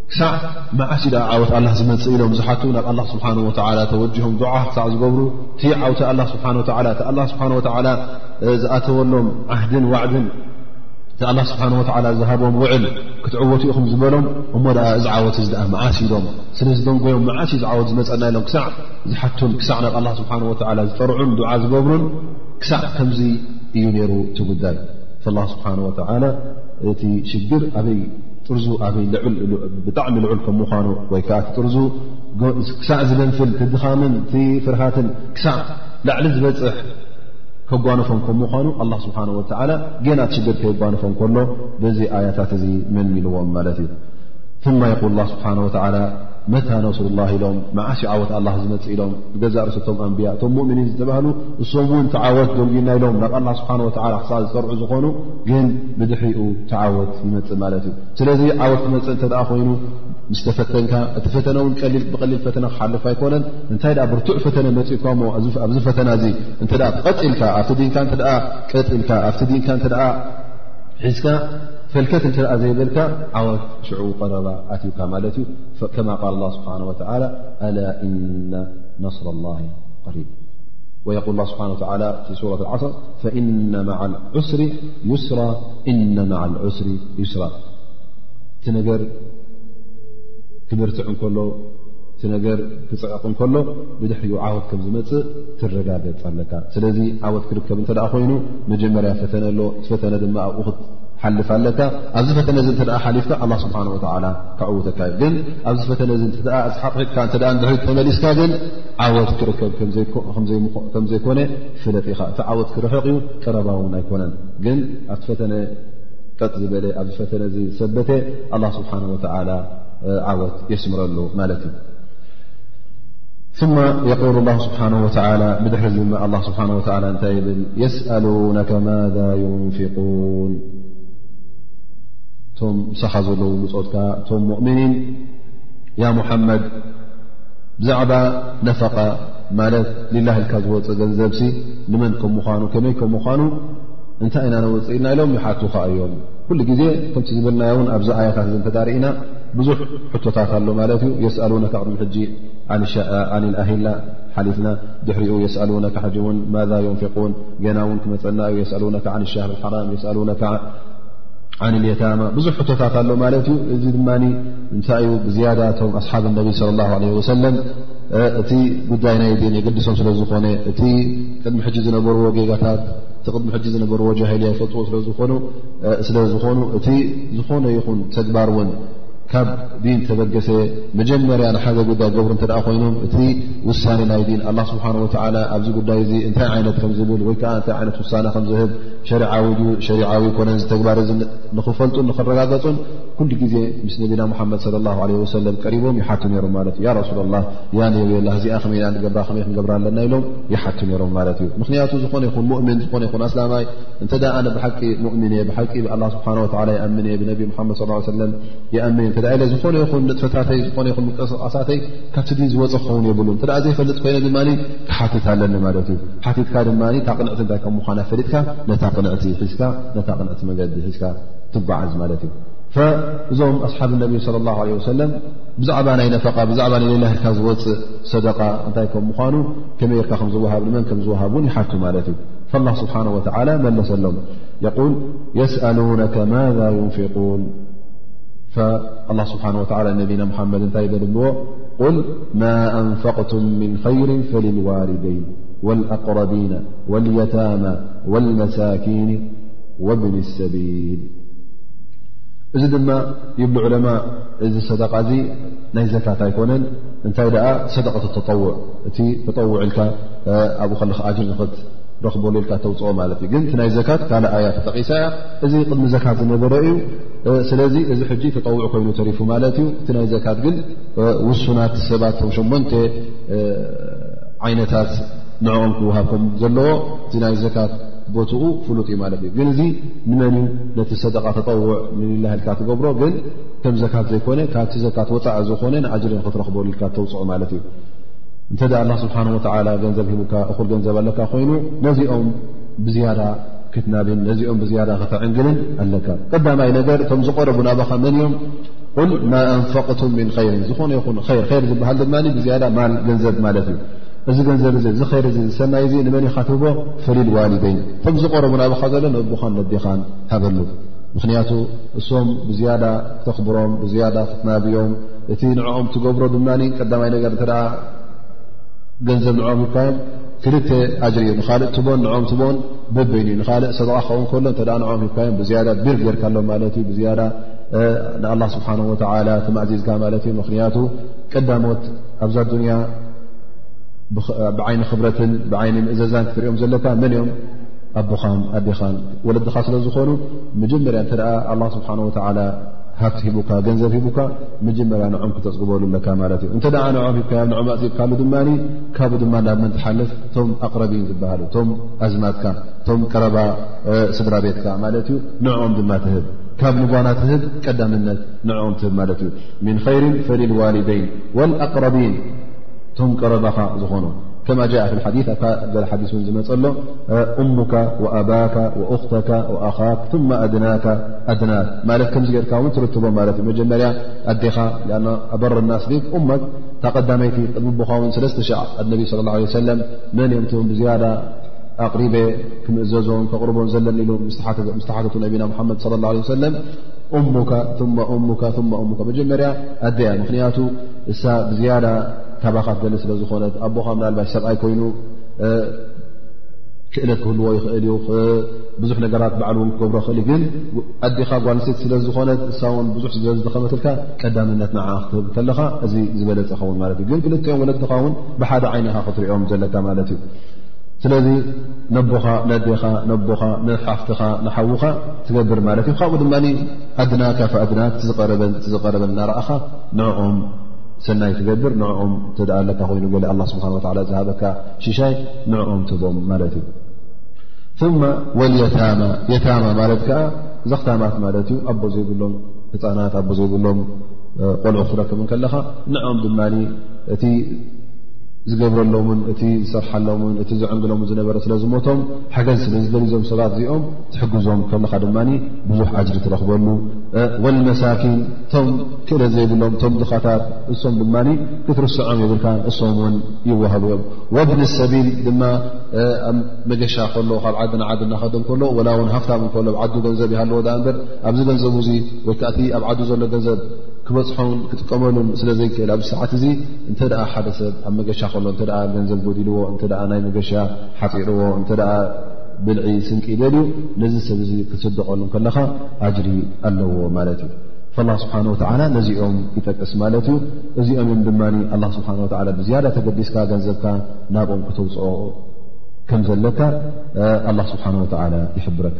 ክሳዕ መዓስ ዩ ደኣ ዓወት ኣላ ዝመፅእ ኢሎም ዝሓቱ ናብ ኣላ ስብሓን ወተዓላ ተወጅሆም ዱዓ ክሳዕ ዝገብሩ እቲ ዓውቲ ኣላ ስብሓን ወተዓላ እቲ ኣላ ስብሓን ወተዓላ ዝኣተወሎም ዓህድን ዋዕድን እቲ ኣላ ስብሓን ወተዓላ ዝሃቦም ውዕል ክትዕወቱ ኢኹም ዝበሎም እሞ ደኣ እዚ ዓወት እዚ ደኣ መዓስ ኢሎም ስለ ዝደንጎዮም መዓስ እዩ ዝዓወት ዝመፀና ኢሎም ክሳዕ ዝሓቱን ክሳዕ ናብ ኣላ ስብሓን ወተዓላ ዝጠርዑን ዱዓ ዝገብሩን ክሳዕ ከምዚ እዩ ነይሩ እቲ ጉዳይ ኣላ ስብሓን ወተዓላ እቲ ሽግር ኣበይ ጥርዙ ኣበይ ብጣዕሚ ልዑል ከም ምዃኑ ወይ ከዓ እቲ ጥርዙ ክሳዕ ዝገንፍል እቲ ድኻምን እቲ ፍርሃትን ክሳዕ ላዕሊ ዝበፅሕ ከጓንፎም ከም ምዃኑ ኣላ ስብሓን ወተዓላ ገና ትሽግር ከይጓንፎም ከሎ በዚ ኣያታት እዚ መልሚልዎም ማለት እዩ ትማ ይቁል ላ ስብሓን ወተዓላ መታ ነስሩ ላ ኢሎም መዓስ ዓወት ኣላ ዝመፅእ ኢሎም ንገዛእ ርእሰቶም ኣንብያ እቶም ሙእምኒን ዝተባህሉ እሶም እውን ተዓወት ደንጉና ኢሎም ናብ ኣላ ስብሓን ወተዓላ ክሳዕ ዝፀርዑ ዝኾኑ ግን ብድሕሪኡ ተዓወት ይመፅእ ማለት እዩ ስለዚ ዓወት ክመፅእ እተ ኮይኑ ምስ ተፈተንካ እቲ ፈተነ ውን ብቀሊል ፈተነ ክሓልፍ ኣይኮነን እንታይ ብርቱዕ ፈተነ መፅእካ ኣብዚ ፈተና እዚ እተ ቀጢልካ ኣብቲ ዲንካ እተ ቀጢልካ ኣብቲ ዲንካ እተ ሒዝካ ፈልከት እተ ዘይበልካ ዓወት ሽዑ ቀረባ ኣትውካ ማለት እዩ ከማ ቃል ላ ስብሓን ወተላ ኣላ እና ነስር ላ ሪብ ወየቁል ስብሓ ተ ሱረት ዓስር ፈኢነ ማዓ ልዑስሪ ዩስራ ኢነ ማዓ ልዑስሪ ዩስራ እቲ ነገር ክብርትዕ እንከሎ እቲ ነገር ክፅዕቕ እንከሎ ብድሕሪ ዓወት ከም ዝመፅእ ትረጋገፅ ኣለካ ስለዚ ዓወት ክርከብ እንተ ኮይኑ መጀመርያ ፈተነ ኣሎ ፈተነ ድማ ኣብኡ ክትሓልፍ ኣለካ ኣብዚ ፈተነ እዚ እተ ሓሊፍካ ኣላ ስብሓን ወላ ክዕውተካ እዩ ግን ኣብዚ ፈተነ እዚ ኣስሓቂሒጥካ እተ ድሕሪ ተመሊስካ ግን ዓወት ክርከብ ከምዘይኮነ ፍለጥ ኢኻ እቲ ዓወት ክርሕቕ እዩ ቀረባ ውን ኣይኮነን ግን ኣብቲ ፈተነ ቀጥ ዝበለ ኣብዚ ፈተነ ዚ ዝሰበተ ኣላ ስብሓን ወተላ ዓወት የስምረሉ ማለት እዩ ثማ የقል ላ ስብሓን ወላ ብድሕሪ ዚ ድማ ኣላ ስብሓን ወላ እንታይ ይብል የስኣሉነከ ማذ ዩንፍቁን እቶም ምሳኻ ዘለዉ ብፆትካ እቶም ሙእምኒን ያ ሙሓመድ ብዛዕባ ነፈቃ ማለት ሊላህ ኢልካ ዝወፀ ገንዘብሲ ንመን ከም ምኳኑ ከመይ ከም ምኳኑ እንታይ ኢና ነወፅእኢልና ኢሎም ይሓቱ ከ እዮም ኩሉ ግዜ ከምቲ ዝብልናዮ ውን ኣብዚ ኣያታት እዚ እንተዳርኢና ብዙሕ ሕቶታት ኣሎ ማለት እዩ የስኣሉነ ቅድሚ ሕጂ ዓን ኣሂላ ሓሊፍና ድሕሪኡ የስኣሉነ ሕጂ ውን ማዛ ዮንፊቁን ገና ውን ክመፀና እዩ የስኣሉነ ዓን ሻሃር ሓራም የስኣሉነ ዓን ልየታማ ብዙሕ ሕቶታት ኣሎ ማለት እዩ እዚ ድማ እንታይ እዩ ብዝያዳ እቶም ኣስሓብ ነቢ ስለ ላ ለ ወሰለም እቲ ጉዳይ ናይ ን የገድሶም ስለ ዝኾነ እቲ ቅድሚ ሕጂ ዝነበርዎ ጌጋታት እቲ ቅድሚ ሕጂ ዝነበርዎ ጃሂልያ ይፈልጥዎ ስስለ ዝኾኑ እቲ ዝኾነ ይኹን ተግባር እውን ካብ ዲን ተበገሰ መጀመርያ ንሓደ ጉዳይ ገብሩ እተ ኮይኖም እቲ ውሳኔ ናይ ዲን ኣላ ስብሓን ወላ ኣብዚ ጉዳይ እዚ እንታይ ዓይነት ከም ዝብል ወይከዓ እንታይ ዓይነት ውሳነ ከምዝህብ ሸሪዓዊ ድዩ ሸሪዓዊ ኣይኮነን ዝተግባር እዚ ንኽፈልጡን ንኽረጋገፁን ኩሉ ግዜ ምስ ነቢና ሙሓመድ ለ ላ ለ ወሰለም ቀሪቦም ይሓቱ ነይሮም ማለት እዩ ያ ረሱላ ላ ያ ነብይ ላ እዚኣ ከመይ ኢና ንገብራ ከመይ ክንገብራ ኣለና ኢሎም ይሓቱ ነይሮም ማለት እዩ ምክንያቱ ዝኾነ ይኹን ሙእምን ዝኾነ ይኹን ኣስላማይ እንተ ኣነ ብሓቂ ሙእምን እየ ብሓቂ ብኣላ ስብሓን ወላ ይኣምን እየ ብነቢ ሓመድ ስ ሰለም ይኣምን እተ ኢለ ዝኾነ ይኹን ንጥፈታተይ ዝኾነ ይኹን ምንቀስቃሳተይ ካብቲ ዲን ዝወፀ ክኸውን የብሉ እተ ዘይፈልጥ ኮይነ ድማ ክሓትት ኣለኒ ማለት እዩ ሓቲትካ ድማ እታ ቅንዕቲ እንታይ ከም ምዃና ፈሊጥካ ነታ ቅንዕቲ ሒዝካ ነታ ቅንዕቲ መገዲ ሒዝካ ትጓዓዝ ማለት እዩ እዞም ኣስሓብ ነቢ ስለ ላ ለ ወሰለም ብዛዕባ ናይ ነፈቃ ብዛዕባ ንሌላካ ዝወፅእ ሰደቃ እንታይ ከም ምኳኑ ከመይ ርካ ከምዝወሃብ ንመን ከም ዝወሃብ እውን ይሓቱ ማለት እዩ ላ ስብሓን ወተላ መለሰሎም የል የስኣሉነከ ማዛ ዩንፊቁን ኣላ ስብሓን ወላ ነቢና ሓመድ እንታይ በልብዎ ቁል ማ ኣንፈቅቱም ምን ኸይር ፈሊልዋልደይን ወልኣቅረቢና ወልየታማ ወልመሳኪን ወብኒ ሰቢል እዚ ድማ ይብሉ ዕለማ እዚ ሰደቃ እዚ ናይ ዘካት ኣይኮነን እንታይ ደኣ ሰደቀት ተጠውዕ እቲ ተጠውዕ ኢልካ ኣብኡ ከለካ ኣጅር ንክትረክበሉ ኢልካ ተውፅኦ ማለት እዩ ግን እቲ ናይ ዘካት ካልእ ኣያ ተጠቂሳ እያ እዚ ቅድሚ ዘካት ዝነበረ እዩ ስለዚ እዚ ሕጂ ተጠውዕ ኮይኑ ተሪፉ ማለት እዩ እቲ ናይ ዘካት ግን ውሱናት ሰባት ቶም ሸሞንተ ዓይነታት ንዕኦም ክወሃብከም ዘለዎ እቲ ናይ ዘካት ቦትኡ ፍሉጥ እዩ ማለት እዩ ግን እዚ ንመን እዩ ነቲ ሰደቃ ተጠውዕ ንላ ልካ ትገብሮ ግን ከም ዘካት ዘይኮነ ካብቲ ዘካት ወፃኢ ዝኾነ ንኣጅሪ ንክትረክቦ ልልካ ተውፅዑ ማለት እዩ እንተ ላ ስብሓን ወላ ገንዘብ ሂቡካ እኹል ገንዘብ ኣለካ ኮይኑ ነዚኦም ብዝያዳ ክትናብን ነዚኦም ብዝያዳ ከተዕንግልን ኣለካ ቀዳማይ ነገር እቶም ዝቀረቡ ናባኻ መን እዮም ቁል ማ ኣንፈቅቱም ምን ኸይርን ዝኾነ ይኹን ር ር ዝበሃል ድማ ብዝያዳ ማል ገንዘብ ማለት እዩ እዚ ገንዘብ እዚ እዚ ር እዚ ዝሰናይ እዚ ንመን ኢኻ ትህቦ ፈሊል ዋሊደይን እቶም ዝቀረቡ ናብኻ ዘሎ ንእቦኻን ነዴኻን ሃበሉ ምኽንያቱ እሶም ብዝያዳ ክተኽብሮም ብዝያዳ ክትናብዮም እቲ ንዕኦም ትገብሮ ድማ ቀዳማይ ነገር እተ ገንዘብ ንዕኦም ይካዮም ክልተ ኣጅሪ እዩ ንካልእ ትቦን ንኦም ትቦን በበይኑ ዩ ንካልእ ሰብቃ ክኸውን ከሎ እተ ንኦም ይካዮም ብዝያዳ ቢር ጌርካሎም ማለት እዩ ብዝያዳ ንኣላ ስብሓን ወተላ ተማእዚዝካ ማለት እዩ ምክንያቱ ቀዳሞት ኣብዛ ዱንያ ብዓይኒ ክብረትን ብዓይኒ ምእዘዛን ክትሪኦም ዘለካ መን እዮም ኣቦኻን ኣዴኻን ወለድኻ ስለ ዝኾኑ መጀመርያ እተ ኣላ ስብሓን ወተላ ሃብቲ ሂቡካ ገንዘብ ሂቡካ መጀመርያ ንዖም ክተፅግበሉ ኣለካ ማለት እዩ እንተ ንዖም ሂብካ ዮ ንዖም ኣፅግካሉ ድማ ካብኡ ድማ ናብ መን ትሓልፍ እቶም ኣቅረቢን ዝበሃሉ እቶም ኣዝማትካ እቶም ቀረባ ስድራ ቤትካ ማለት እዩ ንዕኦም ድማ ትህብ ካብ ልጓና ትህብ ቀዳምነት ንዕኦም ትህብ ማለት እዩ ምን ኸይር ፈልዋሊደይን ወኣቅረቢን እቶም ቀረባኻ ዝኾኑ ከማ ጃ ፊ ሓዲ ኣብካ ገ ሓዲስ እውን ዝመፀ ኣሎ እሙካ ወኣባካ ወእኽተካ ወኣኻክ ثማ ኣድናካ ኣድናት ማለት ከምዚ ገርካ እውን ትርትቦ ማለት እዩ መጀመርያ ኣዴኻ ኣበር ናስ ቤት እመት እታ ቀዳመይቲ ቅድሚ ቦኻውን ስለስተ ሸዕ ኣነቢ ለ ለ ሰለም መን እዮምቲ ብዝያዳ ኣቕሪበ ክምእዘዞን ከቕርቦን ዘለኒ ኢሉ ምስተሓተቱ ነቢና ሙሓመድ صለ ላه ለ ሰለም እሙካ ማ እሙካ ማ እሙካ መጀመርያ ኣደያ ምኽንያቱ እሳ ብዝያዳ ካባኻ ትደሊ ስለ ዝኾነት ኣቦኻ ምናልባሽ ሰብኣይ ኮይኑ ክእለት ክህልዎ ይኽእል እዩ ብዙሕ ነገራት ባዕሉ እውን ክገብሮ ክእል ግን ኣዴኻ ጓልሴት ስለ ዝኾነት እሳ ውን ብዙሕ ስለ ዝደኸመትልካ ቀዳምነት ንዓ ክትህብ ከለኻ እዚ ዝበለፀ ኸውን ማለት እዩ ግን ክልተኦም ወለድኻ ውን ብሓደ ዓይነኻ ክትሪኦም ዘለካ ማለት እዩ ስለዚ ነቦኻ ነዴኻ ነቦኻ ንሓፍትኻ ንሓዉኻ ትገብር ማለት እዩ ካብኡ ድማ ኣድና ካፍ ኣድና ዝረበን ዝቀረበን እናረኣኻ ንዕኦም ሰናይ ትገብር ንኦም እተ ኣለካ ኮይኑ ገለ ኣላ ስብሓ ወላ ዝሃበካ ሽሻይ ንዕኦም ትቦም ማለት እዩ ማ ወልየታማ የታማ ማለት ከዓ ዘኽታማት ማለት እዩ ኣቦ ዘይብሎም ህፃናት ኣቦ ዘይብሎም ቆልዑ ክትረክብ ከለኻ ንኦም ድማ እቲ ዝገብረሎምን እቲ ዝሰርሓሎምን እቲ ዝዕንግሎምን ዝነበረ ስለ ዝሞቶም ሓገዝ ስለ ዝደልዩ ዞም ሰባት እዚኦም ትሕግዞም ከለኻ ድማ ብዙሕ ኣጅሪ ትረኽበሉ ወልመሳኪን እቶም ክእለት ዘይብሎም እቶም ድኻታት እሶም ድማ ክትርስዖም የብልካ እሶም እውን ይወሃቡ እዮም ወብኒ ሰቢል ድማ ኣብ መገሻ ከሎ ካብ ዓዲ ንዓዲ እናኸደ እንከሎ ወላ እውን ሃፍታም እንከሎ ኣብ ዓዱ ገንዘብ ይሃለዎ ዳኣ እምበር ኣብዚ ገንዘቡ እዙ ወይከዓ እቲ ኣብ ዓዱ ዘሎ ገንዘብ ክበፅሖን ክጥቀመሉን ስለ ዘይክእል ኣብዚ ሰዓት እዚ እንተ ሓደ ሰብ ኣብ መገሻ ከሎ እተ ገንዘብ ጎዲልዎ እተ ናይ መገሻ ሓፂርዎ እተ ብልዒ ስንቂ ደልዩ ነዚ ሰብ እዚ ክትስደቀሉ ከለኻ ኣጅሪ ኣለዎ ማለት እዩ ላ ስብሓን ወተላ ነዚኦም ይጠቅስ ማለት እዩ እዚኦም እዮም ድማ ላ ስብሓን ወላ ብዝያዳ ተገዲስካ ገንዘብካ ናብኦም ክተውፅኦ ከም ዘለካ ኣላ ስብሓን ወተላ ይሕብረካ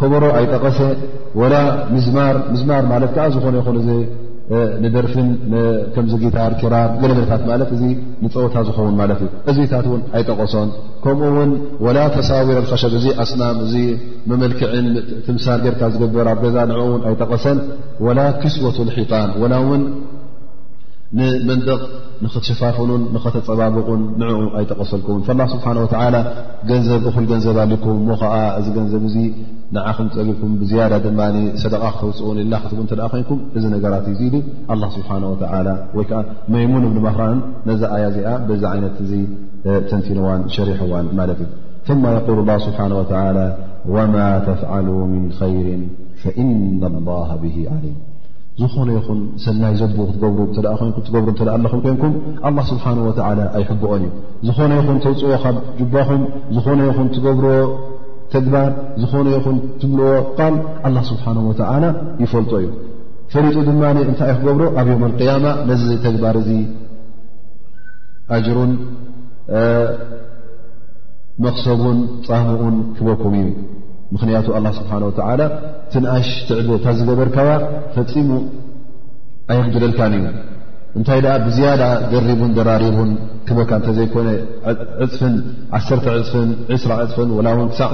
ኮበሮ ኣይጠቐሰ ወላ ምዝማር ምዝማር ማለት ከዓ ዝኾነ ይኹን እዚ ንደርፍን ከምዚ ጊታር ክራር ገለገለታት ማለት እዚ ንፀወታ ዝኸውን ማለት እዩ እዚታት እውን ኣይጠቐሶን ከምኡ እውን ወላ ተሳዊረ ኸሸብ እዚ ኣስናም እዚ መመልክዕን ትምሳር ጌርካ ዝግበር ኣብ ገዛ ንዕ እውን ኣይጠቐሰን ወላ ክስወት ልሒጣን ወላ እውን ንመንደቕ ንኽትሸፋፍኑን ንኸተፀባብቑን ንዕኡ ኣይጠቐሰልኩምን ላ ስብሓን ወተላ ገንዘብ እኹል ገንዘብ ኣልኩም እሞ ከዓ እዚ ገንዘብ እዚ ንዓኹም ፀሊኩም ብዝያዳ ድማ ሰደቃ ክተውፅኡ ልና ክትብ እተ ኮይንኩም እዚ ነገራት እዚ ኢሉ ኣላ ስብሓን ወተላ ወይ ከዓ መይሙን እብን ማክራን ነዛ ኣያ እዚኣ በዚ ዓይነት እዚ ተንቲንዋን ሸሪሕዋን ማለት እዩ ثማ የقል ላ ስብሓን ወተላ ወማ ተፍዓሉ ምን ኸይር ፈእና ላሃ ብሂ ዓሊም ዝኾነ ይኹን ሰናይ ዘብ ክትገብሩ እተ ኮይንኩም ትገብሩ እተ ኣለኹም ኮይንኩም ኣላ ስብሓን ወተላ ኣይሕብኦን እዩ ዝኾነ ይኹን ተውፅዎ ካብ ጅባኹም ዝኾነ ይኹን ትገብርዎ ተግባር ዝኾነ ይኹን ትብልዎ ቃል ኣላ ስብሓን ወተዓላ ይፈልጦ እዩ ፈሊጡ ድማ እንታይ ዩ ክገብሮ ኣብ ዮም ኣልቅያማ ነዚ ተግባር እዚ ኣጅሩን መኽሰቡን ፃምኡን ክበኩም እዩ ምኽንያቱ ኣላ ስብሓን ወተዓላ ትንኣሽ ትዕብ እታ ዝገበርካያ ፈፂሙ ኣይኽግደልካን እዩ እንታይ ደኣ ብዝያዳ ደሪቡን ደራሪቡን ክበካ እንተዘይኮነ ዕፅፍን ዓሰርተ ዕፅፍን ዕስራ ዕፅፍን ወላ እውን ክሳዕ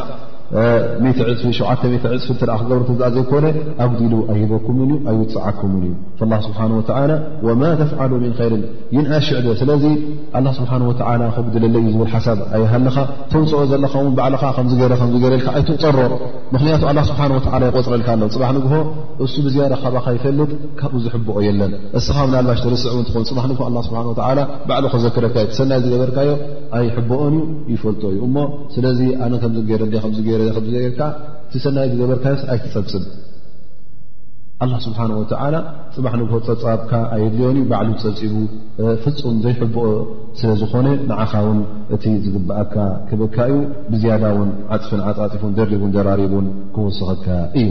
ሚት ዕፅፊ ሸዓተ ሚት ዕፅፊ እተ ክገብሩ ተኣ ዘይኮነ ኣጉዲሉ ኣይህበኩምን እዩ ኣይውፅዓኩምን እዩ ላ ስብሓን ወተላ ወማ ተፍዓሉ ምን ኸይርን ይንኣሽዕበ ስለዚ ኣላ ስብሓን ወተላ ከጉድለለ እዩ ዝብል ሓሳብ ኣይሃልኻ ተውፅኦ ዘለካ እውን ባዕልኻ ከምዝገረ ከምዝገረልካ ኣይትቁፀሮ ምክንያቱ ኣላ ስብሓን ወተላ ይቆፅረልካ ኣሎ ፅባሕ ንግሆ እሱ ብዝያዳ ካባካ ይፈልጥ ካብኡ ዝሕብኦ የለን እስኻ ምናልባሽ ትርስዕ ውን ትኾን ፅባሕ ንግሆ ኣላ ስብሓን ወተዓላ ባዕሉ ከዘክረካ እዩ ትሰናይ ዝገበርካዮ ኣይሕብኦን እዩ ይፈልጦ እዩ እሞ ስለዚ ኣነ ከምዚ ገይረ እ ከምዚ ገይረ ከምዚ ገርካ ትሰናይ ዝገበርካዮስ ኣይትፀብፅብ ኣላ ስብሓን ወተዓላ ፅባሕ ንግሆ ፀፃብካ ኣየድልዮን እዩ ባዕሉ ፀብፂቡ ፍፁም ዘይሕብኦ ስለ ዝኾነ ንዓኻ ውን እቲ ዝግብኣካ ክበካ እዩ ብዝያዳ ውን ዓፅፍን ዓፃፂፉን ደሪቡን ደራሪቡን ክወስኸካ እዩ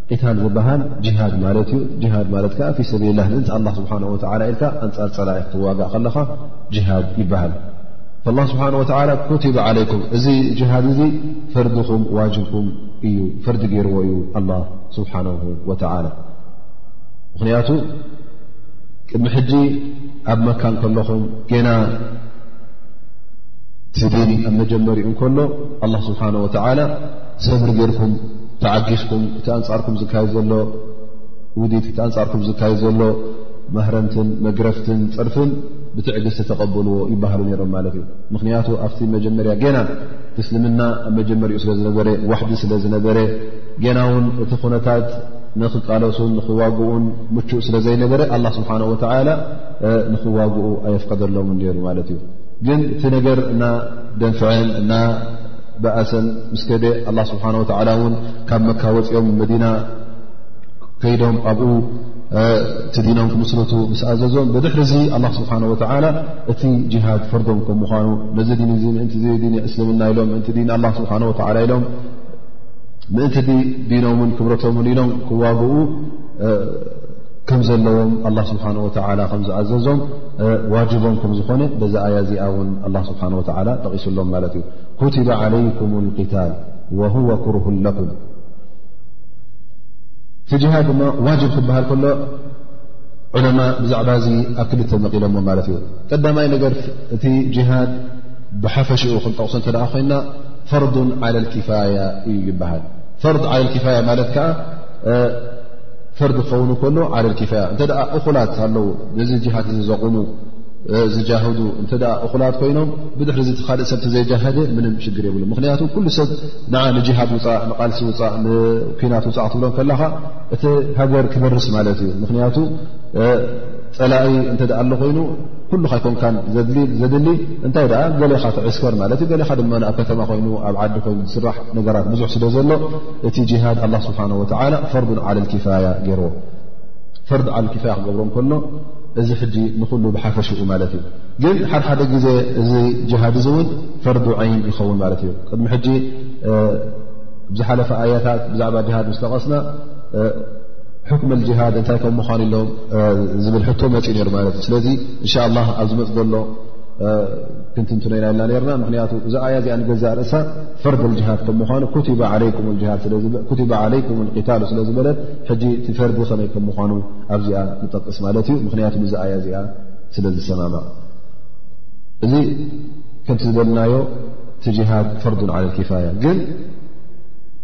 ቂታል ዝበሃል ጅሃድ ማለት እዩ ጅሃድ ማለት ከዓ ፊ ሰቢል ላ ምእንቲ ኣላ ስብሓን ወላ ኢልካ ኣንፃር ፀላኢ ክትዋጋእ ከለኻ ጅሃድ ይበሃል ላ ስብሓን ወላ ኩቲባ ዓለይኩም እዚ ጅሃድ እዚ ፈርድኹም ዋጅብኩም እዩ ፈርዲ ገይርዎ እዩ ኣላ ስብሓን ወተላ ምኽንያቱ ቅድሚ ሕጂ ኣብ መካ እንከለኹም ገና ትዲን ኣብ መጀመሪኡ እንከሎ ኣላ ስብሓን ወተላ ሰብሪ ገይርኩም ተዓጊስኩም እቲ ኣንጻርኩም ዝካየድ ዘሎ ውዲት እቲ ኣንጻርኩም ዝካየድ ዘሎ ማህረምትን መግረፍትን ፅርፍን ብትዕግስቲ ተቐበልዎ ይበሃሉ ነይሮም ማለት እዩ ምክንያቱ ኣብቲ መጀመርያ ገና እስልምና ኣብ መጀመሪኡ ስለ ዝነበረ ዋሕዲ ስለ ዝነበረ ገና ውን እቲ ኩነታት ንክቃለሱን ንክዋግኡን ምቹእ ስለ ዘይነበረ ኣላ ስብሓን ወተላ ንክዋግኡ ኣየፍቀደሎምን ነይሩ ማለት እዩ ግን እቲ ነገር እና ደንፍዐን እና ብኣሰን ምስ ከደ ኣላ ስብሓን ወተዓላ እውን ካብ መካ ወፂኦም መዲና ከይዶም ኣብኡ እቲ ዲኖም ክምስረቱ ምስ ኣዘዞም ብድሕሪ እዚ ኣላ ስብሓን ወተዓላ እቲ ጅሃድ ፈርዶም ከም ምኳኑ ነዚ ዲን እዚ ምእንቲ ዚ ዲን እስልምና ኢሎም ምእንቲ ዲን ኣላ ስብሓን ወተዓላ ኢሎም ምእንቲ ዲ ዲኖምን ክብረቶምን ኢሎም ክዋግኡ ከም ዘለዎም ኣላ ስብሓን ወተዓላ ከም ዝኣዘዞም ዋጅቦም ከም ዝኾነ በዚ ኣያ እዚኣ እውን ኣላ ስብሓን ወተዓላ ጠቒሱሎም ማለት እዩ ኩቲበ ዓለይኩም ልቅታል ወሁወ ኩርሁ ለኩም እቲ ጅሃድ ድማ ዋጅብ ክበሃል ከሎ ዑለማ ብዛዕባ እዚ ኣብ ክልተ መቒሎሞ ማለት እዩ ቀዳማይ ነገር እቲ ጅሃድ ብሓፈሽኡ ክንጠቕሶ እተ ኮይና ፈርዱ ዓለ ልክፋያ እዩ ይበሃል ፈርድ ዓለ ልክፋያ ማለት ከዓ ፈርዲ ክኸውን ከሎ ዓለ ልክፋያ እንተ እኹላት ኣለዉ ነዚ ጅሃድ እዚ ዘቑሙ ዝጃህዱ እንተ እኹላት ኮይኖም ብድሕሪ ዚ ቲካልእ ሰብቲ ዘይጃሃደ ምንም ሽግር የብሉ ምክንያቱ ኩሉ ሰብ ንዓ ንጅሃድ ውፃእ ንቃልሲ ውፃእ ንኲናት ውፃእ ክትብሎም ከላኻ እቲ ሃገር ክበርስ ማለት እዩ ምክንያቱ ፀላኢ እንተ ኣሎ ኮይኑ ኩሉ ካይኮንካን ዘድሊ እንታይ ደኣ ገሌኻ ትዕስከር ማለት እዩ ገሌኻ ድማ ኣብ ከተማ ኮይኑ ኣብ ዓዲ ኮይኑ ዝስራሕ ነገራት ብዙሕ ስለ ዘሎ እቲ ጅሃድ ኣላ ስብሓን ወተላ ፈርዱን ዓለልኪፋያ ገይርዎ ፈርድ ዓለልኪፋያ ክገብሮ ከሎ እዚ ሕጂ ንኹሉ ብሓፈሽኡ ማለት እዩ ግን ሓደሓደ ግዜ እዚ ጅሃድ እዚ እውን ፈርዱ ዓይን ይኸውን ማለት እዩ ቅድሚ ሕጂ ብዝሓለፈ ኣያታት ብዛዕባ ጅሃድ ምስ ጠቐስና ሕክም ጅሃድ እንታይ ከም ምዃኑ ኢሎ ዝብል ሕቶ መፅእ ነይሩ ማለት እዩ ስለዚ እንሻ ላ ኣብ ዝመፅ ዘሎ ክንትንትኖ ኢና ኢልና ነርና ምክንያቱ እዚ ኣያ እዚኣ ንገዛእ ርእሳ ፈርድ ጅሃድ ከም ምኳኑ ኩቲባ ዓለይኩም ታ ስለዝበለት ሕጂ ፈርዲ ከመይ ከም ምኳኑ ኣብዚኣ ንጠቅስ ማለት እዩ ምክንያቱ እዛ ኣያ እዚኣ ስለ ዝሰማማዕ እዚ ከምቲ ዝበልናዮ እቲ ጅሃድ ፈርዱን ዓለ ክፋያ ግን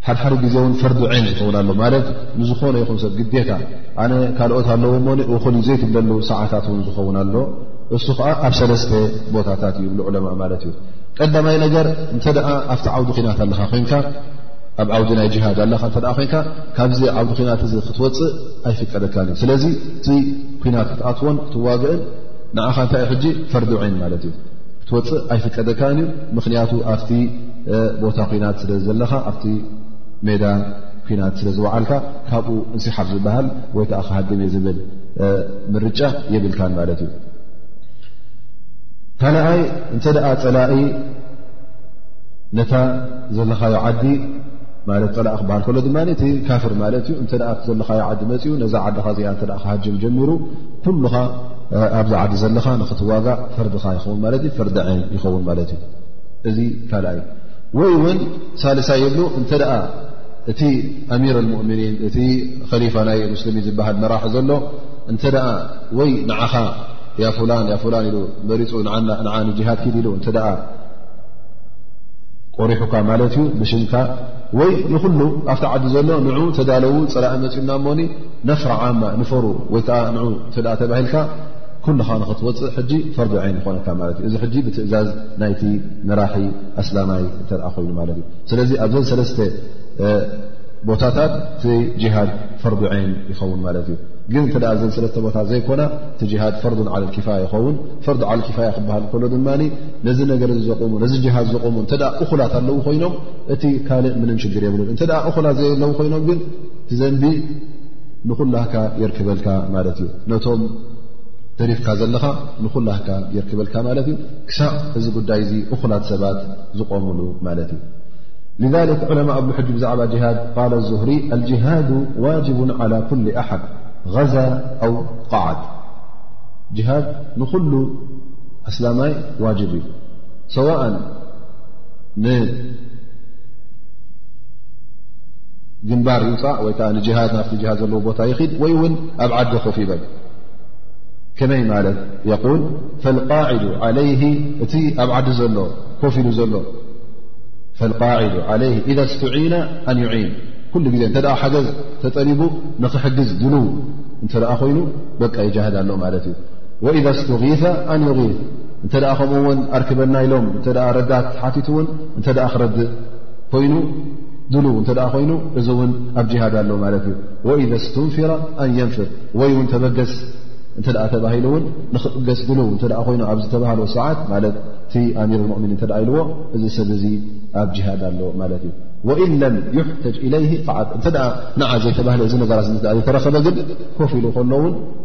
ሓድሓደ ግዜ እውን ፈርዱ ዓይን ዝኸውን ኣሎ ማለት ንዝኾነ ይኹን ሰብ ግዴታ ኣነ ካልኦት ኣለዎ እሞ እኹል እዩ ዘይትብለሉ ሰዓታት እውን ዝኸውን ኣሎ እሱ ከዓ ኣብ ሰለስተ ቦታታት እዩ ይብሉ ዑለማ ማለት እዩ ቀዳማይ ነገር እንተ ደኣ ኣብቲ ዓውዲ ኩናት ኣለኻ ኮንካ ኣብ ዓውዲ ናይ ጅሃድ ኣለኻ እተ ኮይንካ ካብዚ ዓውዲ ኩናት እዚ ክትወፅእ ኣይፍቀደካን እዩ ስለዚ እቲ ኩናት ክትኣትዎን ክትዋግእን ንዓኻ እንታይ እዩ ሕጂ ፈርዱዐይን ማለት እዩ ክትወፅእ ኣይፍቀደካን እዩ ምኽንያቱ ኣብቲ ቦታ ኩናት ስለ ዘለኻ ኣብቲ ሜዳ ኩናት ስለ ዝወዓልካ ካብኡ እንስሓፍ ዝበሃል ወይ ከዓ ክሃድም እየ ዝብል ምርጫ የብልካን ማለት እዩ ካልኣይ እንተ ደኣ ፀላኢ ነታ ዘለኻዮ ዓዲ ማለት ጠላእ ክበሃል ከሎ ድማ እቲ ካፍር ማለት እዩ እንተ ዘለኻዮ ዓዲ መፅኡ ነዛ ዓድኻ እዚኣ እተ ክሃጅም ጀሚሩ ኩሉኻ ኣብዚ ዓዲ ዘለኻ ንክትዋጋእ ፈርድኻ ይኸውን ማለት እዩ ፈርዲ ዓይን ይኸውን ማለት እዩ እዚ ካልኣይ ወይ እውን ሳልሳይ ይብሉ እንተ ደኣ እቲ ኣሚር ሙእምኒን እቲ ከሊፋ ናይ ሙስሊሚን ዝበሃል መራሒ ዘሎ እንተ ደኣ ወይ ንዓኻ ያ ፉላን ያ ፉላን ኢሉ መሪፁ ንዓ ንጅሃድ ኪድ ኢሉ እንተ ቆሪሑካ ማለት እዩ ብሽምካ ወይ ንኩሉ ኣብቲ ዓዲ ዘሎ ንዑ ተዳለዉ ፀላኢ መፅዩና ሞኒ ነፍራ ዓማ ንፈሩ ወይ ከዓ ን ተ ተባሂልካ ኩልኻ ንክትወፅእ ሕጂ ፈርዲ ዓይን ይኾነካ ማለት እዩ እዚ ሕጂ ብትእዛዝ ናይቲ መራሒ ኣስላማይ እተርኣ ኮይኑ ማለት እዩ ስለዚ ኣብዘን ሰለስተ ቦታታት እቲ ጅሃድ ፈርዲ ዓይን ይኸውን ማለት እዩ ግን እተ ዘን ሰለስተ ቦታ ዘይኮና እቲ ጅሃድ ፈርዱን ዓለል ኪፋያ ይኸውን ፈርዲ ዓል ኪፋያ ክበሃል ከሎ ድማ ነዚ ነገር እዚ ዘቑሙ ነዚ ጅሃድ ዘቑሙ እተ እኹላት ኣለዉ ኮይኖም እቲ ካልእ ምንም ሽግር የብሉን እተ እኹላት ዘየለዉ ኮይኖም ግን ዘንቢ ንኹላካ የርክበልካ ማለት እዩ ነቶም ተሪፍካ ዘለኻ ንኹላካ የርክበልካ ማለት እዩ ክሳዕ እዚ ጉዳይ እዚ እኹላት ሰባት ዝቆምሉ ማለት እዩ ذ ዑለማ ኣብ ሕጂ ብዛዕባ ጅሃድ ቃል ዙህሪ ኣልጅሃዱ ዋጅቡ ዓላ ኩል ኣሓድ غዛ ኣው ቃዓድ ሃድ ንሉ ኣስላማይ ዋጅብ እዩ ሰዋእን ንግንባር ይውፃእ ወይ ከዓ ንጅሃድ ናብቲ ጅሃድ ዘለዎ ቦታ ይኽድ ወይ እውን ኣብ ዓዲ ኮፍ ይበል ከመይ ማለት የቁል ፈልቃዒዱ ዓለይህ እቲ ኣብ ዓዲ ዘሎ ኮፍ ኢሉ ዘሎ ፈልቃዒዱ ዓለይ ኢዛ ስትዒና ኣን ዩዒን ኩሉ ግዜ እንተ ሓገዝ ተጠሊቡ ንኽሕግዝ ድልው እንተ ኮይኑ በቃ ይጃሃድ ኣሎ ማለት እዩ ወኢዛ ስቱغث ኣን ይغ እንተ ከምኡ ውን ኣርክበና ኢሎም እተ ረዳት ሓቲት ውን እንተ ክረድእ ኮይኑ ድሉ እተ ኮይኑ እዚ እውን ኣብ ጅሃድ ኣሎ ማለት እዩ ወኢዘ ስትንፍራ ኣን የንፍር ወይ ውን ተበገስ እንተ ተባሂሉ እውን ንክበገስ ድሉ እተ ኮይኑ ኣብ ዝተባሃለ ሰዓት ማለት እቲ ኣሚር ؤሚን እተ ኢልዎ እዚ ሰብ እዚ ኣብ ጅሃድ ኣሎ ማለት እዩ ወኢን ለም ይሕተጅ ኢለይ ዓድ እተ ንዓ ዘይተባህለ እዚ ነገራት ተረኸበ ግን ኮፍ ኢሉ ከሎውን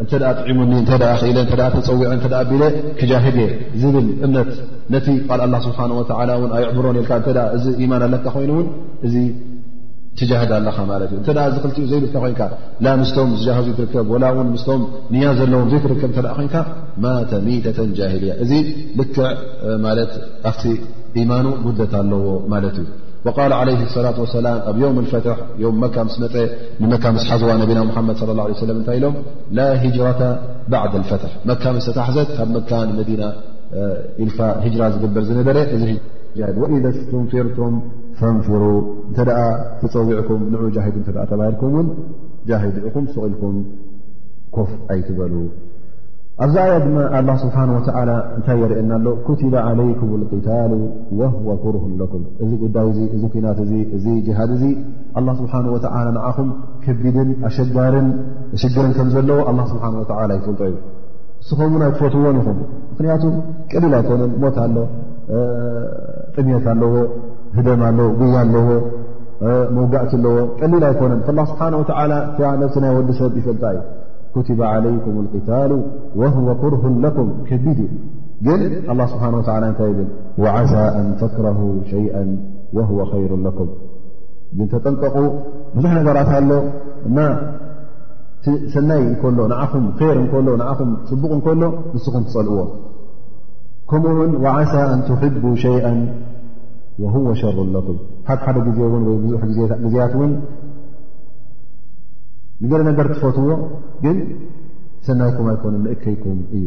እንተ ጥዒሙኒ እተ ክኢለ እተ ተፀዊዐ እተ ቢለ ክጃህድ እየ ዝብል እምነት ነቲ ቃል ኣላ ስብሓን ወላ እውን ኣይዕብሮን የልካ እተ እዚ ኢማን ኣለካ ኮይኑ እውን እዚ ትጃህድ ኣለኻ ማለት እዩ እተ እዚ ክልቲኡ ዘይብልካ ኮይንካ ላ ምስቶም ዝጃሃ ዘይትርከብ ወላ እውን ምስቶም ንያ ዘለዎም ዘይትርከብ እተ ኮይንካ ማተ ሚተተን ጃሂልያ እዚ ልክዕ ማለት ኣብቲ ኢማኑ ጉደት ኣለዎ ማለት እዩ ቃል ለ ሰላት ወሰላም ኣብ ዮም ፈትሕ ዮም መካ ምስ መፀ ንመካ ምስ ሓዝዋ ነቢና ሙሓመድ ለ ላ ሰለም እንታይ ኢሎም ላ ሂጅራታ ባዕድ ልፈትሕ መካ ምስ ተታሕዘት ካብ መካ ንመዲና ኢልካ ሂጅራ ዝግበር ዝነበረ እዚ ወኢዘ ስትንፍርቱም ፈንፍሩ እንተ ተፀዊዕኩም ንዑ ጃሂዱ እተ ተባሂልኩም እውን ጃሂድ ኢኹም ስቕኢልኩም ኮፍ ኣይትበሉ ኣብዚ ኣያ ድማ ኣላ ስብሓን ወተዓላ እንታይ የርእየና ኣሎ ኩትባ ዓለይኩም ልቅታሉ ወህወ ኩርሁን ለኩም እዚ ጉዳይ እዚ እዚ ኩናት እዚ እዚ ጅሃድ እዚ ኣላ ስብሓን ወተላ ንዓኹም ከቢድን ኣሸጋርን ሽግርን ከም ዘለዎ ኣላ ስብሓን ወተላ ይፈልጦ እዩ ንስኹም ውን ኣይትፈትዎን ኢኹም ምክንያቱ ቀሊል ኣይኮነን ሞት ኣሎ ጥሜት ኣለዎ ህደም ኣለዎ ጉያ ኣለዎ መውጋእቲ ኣለዎ ቀሊል ኣይኮነን ላ ስብሓን ወተላ እ ነብሲ ናይ ወዲ ሰብ ይፈልጣ እዩ ኩትባ ዓለይኩም ልቅታሉ ወህወ ኩርሁን ለኩም ከቢድ እዩ ግን ኣላ ስብሓን ወላ እንታይ ይብል ወዓሳ ኣን ተክረሁ ሸይአ ወህወ ኸይሩ ለኩም ግን ተጠንቀቑ ብዙሕ ነገራት ኣሎ እና እቲ ሰናይ እከሎ ንዓኹም ር እከሎ ንዓኹም ፅቡቕ እንከሎ ንስኹም ትፀልእዎ ከምኡ ውን ዓሳ ኣን ትሕቡ ሸይአ ወሁወ ሸሩ ኣለኩም ሓድ ሓደ ግዜ ውን ወይ ብዙሕ ግዜያት እውን ንገለ ነገር ትፈትዎ ግን ሰናይኩም ኣይኮነ ምእከይኩም እዩ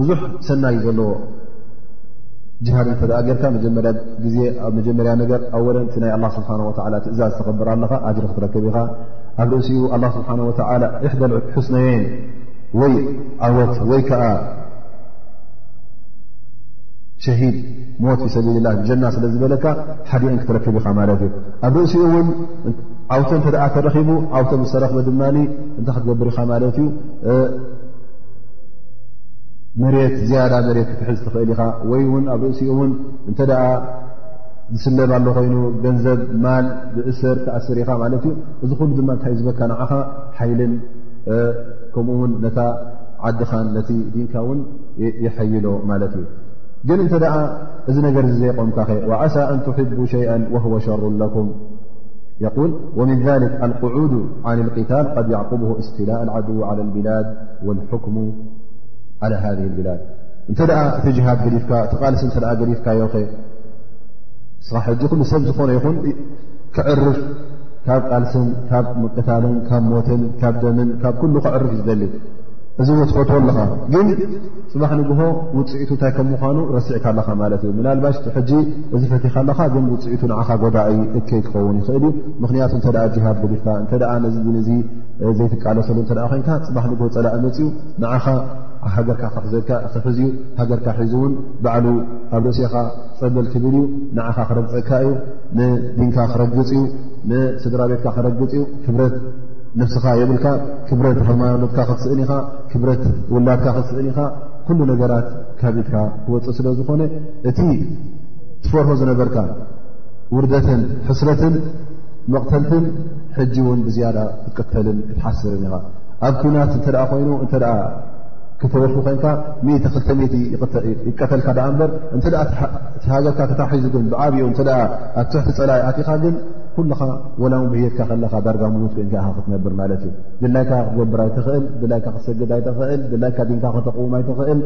ብዙሕ ሰናይ ዘለዎ ጅሃድ እንተ ጌርካ መጀመርያ ግዜ ኣብ መጀመርያ ነገር ኣወለን እቲ ናይ ኣላ ስብሓን ወላ ትእዛዝ ተኸብር ኣለኻ ኣጅሪ ክትረክብ ኢኻ ኣብ ርእሲኡ ኣላ ስብሓን ወላ እሕደ ሕስነየን ወይ ዓወት ወይ ከዓ ሸሂድ ሞት ፊ ሰቢልላ ጀና ስለ ዝበለካ ሓዲአን ክትረክብ ኢኻ ማለት እዩ ኣብ ርእሲኡ እውን ዓውተ እንተ ተረኺቡ ዓውተ ምስ ተረክበ ድማ እንታይ ክትገብር ኢኻ ማለት እዩ መሬት ዝያዳ መሬት ክትሕዝ ትኽእል ኢኻ ወይ እውን ኣብ ርእሲኡ እውን እንተ ዝስለብ ኣሎ ኮይኑ ገንዘብ ማል ብእሰር ትኣስር ኢኻ ማለት እዩ እዚ ኩሉ ድማ እንታይ ዝበካ ንዓኻ ሓይልን ከምኡ ውን ነታ ዓድኻን ነቲ ዲንካ እውን ይሐይሎ ማለት እዩ ግን እንተ ደኣ እዚ ነገር እ ዘይቆምካ ከ ዓሳ ኣን ትሕቡ ሸይአ ወህወ ሸሩ ለኩም የል ወምን ሊክ ኣልቅዑዱ ዓን ልቅታል ድ ያዕቁቡ እስትላእ ዓድው ዓላ ልብላድ ወልሕክሙ ዓላ ሃذ ብላድ እንተ እቲ ጅሃድ ገዲፍካ እቲ ቃልሲ እተ ገዲፍካዮ ኸ ስኻ ሕጂ ኩሉ ሰብ ዝኾነ ይኹን ክዕርፍ ካብ ቃልስን ካብ ምቅታልን ካብ ሞትን ካብ ደምን ካብ ኩሉ ክዕርፍ ዝደሊ እዚ ዎ ትፈትዎ ኣለኻ ግን ፅባሕ ንግሆ ውፅኢቱ እንታይ ከም ምኳኑ ረሲዕካ ኣለኻ ማለት እዩ ምናልባሽ ሕጂ እዚ ፈቲኻ ኣለኻ ግን ውፅኢቱ ንዓኻ ጎዳኢ እከይ ክኸውን ይኽእል እዩ ምክንያቱ እተ ጅሃድ ገዲፍካ እተ ነዚ ን ዘይትቃለሰሉ እተ ኮይንካ ፅባሕ ንጎ ፀላእ መፅኡ ንዓኻ ሃገርካ ክሕዘካ ክሕዝ እዩ ሃገርካ ሒዙ እውን ባዕሉ ኣብ ርእሲኻ ፀበል ክብል እዩ ንዓኻ ክረግፀካ እዩ ንዲንካ ክረግፅ እዩ ንስድራ ቤትካ ክረግፅ እዩ ክብረት ነፍስኻ የብልካ ክብረት ሃይማኖትካ ክትስእን ኢኻ ክብረት ውላድካ ክትስእን ኢኻ ኩሉ ነገራት ካብትካ ክወፅእ ስለ ዝኾነ እቲ ትፈርሆ ዝነበርካ ውርደትን ሕስረትን መቕተልትን ሕጂ እውን ብዝያዳ ክትቅተልን ክትሓስርን ኢኻ ኣብ ኩናት እተ ኮይኑ እተ ክተወፉ ኮንካ 2 ይቀተልካ ዳኣ እበር እተ ሃገርካ ተታሒዙ ግን ብዓብኡ እተ ኣብ ትሕቲ ፀላኢ ኣትኻ ግን ኩልኻ ወላ ውን ብሄድካ ከለኻ ዳርጋ ምዉት ኮንካ ኢኻ ክትነብር ማለት እዩ ድላይካ ክትገብር ኣይትኽእል ድላይካ ክትሰግድ ኣይትኽእል ድላይካ ዲንካ ከተቕውም ኣይትኽእል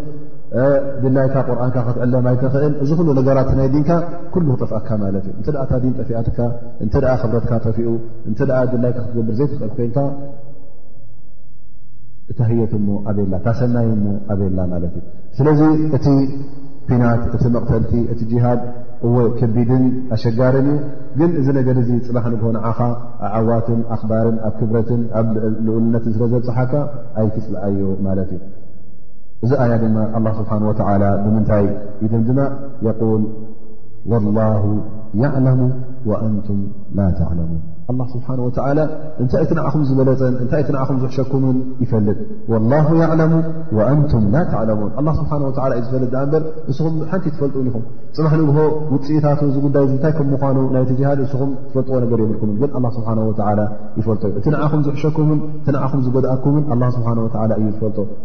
ድላይካ ቁርኣንካ ክትዕለም ኣይትኽእል እዚ ኩሉ ነገራት ናይ ዲንካ ኩሉ ክጠፍኣካ ማለት እዩ እተ እታ ዲን ጠፊኣትካ እንተ ክብረትካ ጠፊኡ እንተ ድላይካ ክትገብር ዘይትኽእል ኮይንካ እታ ህየት እሞ ኣበላ እታ ሰናይ እሞ ኣበላ ማለት እዩ ስለዚ እቲ ኲናት እቲ መቕተልቲ እቲ ጅሃድ እወ ከቢድን ኣሸጋርን እዩ ግን እዚ ነገር እዚ ፅባሕ ንግሆ ንዓኻ ኣዓዋትን ኣኽባርን ኣብ ክብረትን ኣብ ልኡልነትን ስለ ዘብፅሓካ ኣይትፅልኣዮ ማለት እዩ እዚ ኣያ ድማ ኣላ ስብሓን ወተላ ብምንታይ ይድምድማ የቁል ወላሁ ያዕለሙ ወኣንቱም ላ ተዕለሙን ኣላ ስብሓን ወተላ እንታይ እቲ ንዓኹም ዝበለፀን እንታይ እቲ ንዓኹም ዝሕሸኩምን ይፈልጥ ወላሁ ያዕለሙ ወኣንቱም ላ ተዕለሙን ኣላ ስብሓን ወላ እዩ ዝፈልጥ ዳኣ እምበር ንስኹም ሓንቲ ትፈልጡን ኢኹም ፅባሕ ንግሆ ውፅኢታቱ እዚ ጉዳይ እንታይ ከም ምኳኑ ናይቲ ጅሃድ ንስኹም ትፈልጥዎ ነገር የብልኩምን ግን ኣላ ስብሓን ወተላ ይፈልጦ እዩ እቲ ንዓኹም ዝሕሸኩምን እቲ ንዓኹም ዝጎድኣኩምን ኣላ ስብሓን ወላ እዩ ዝፈልጦ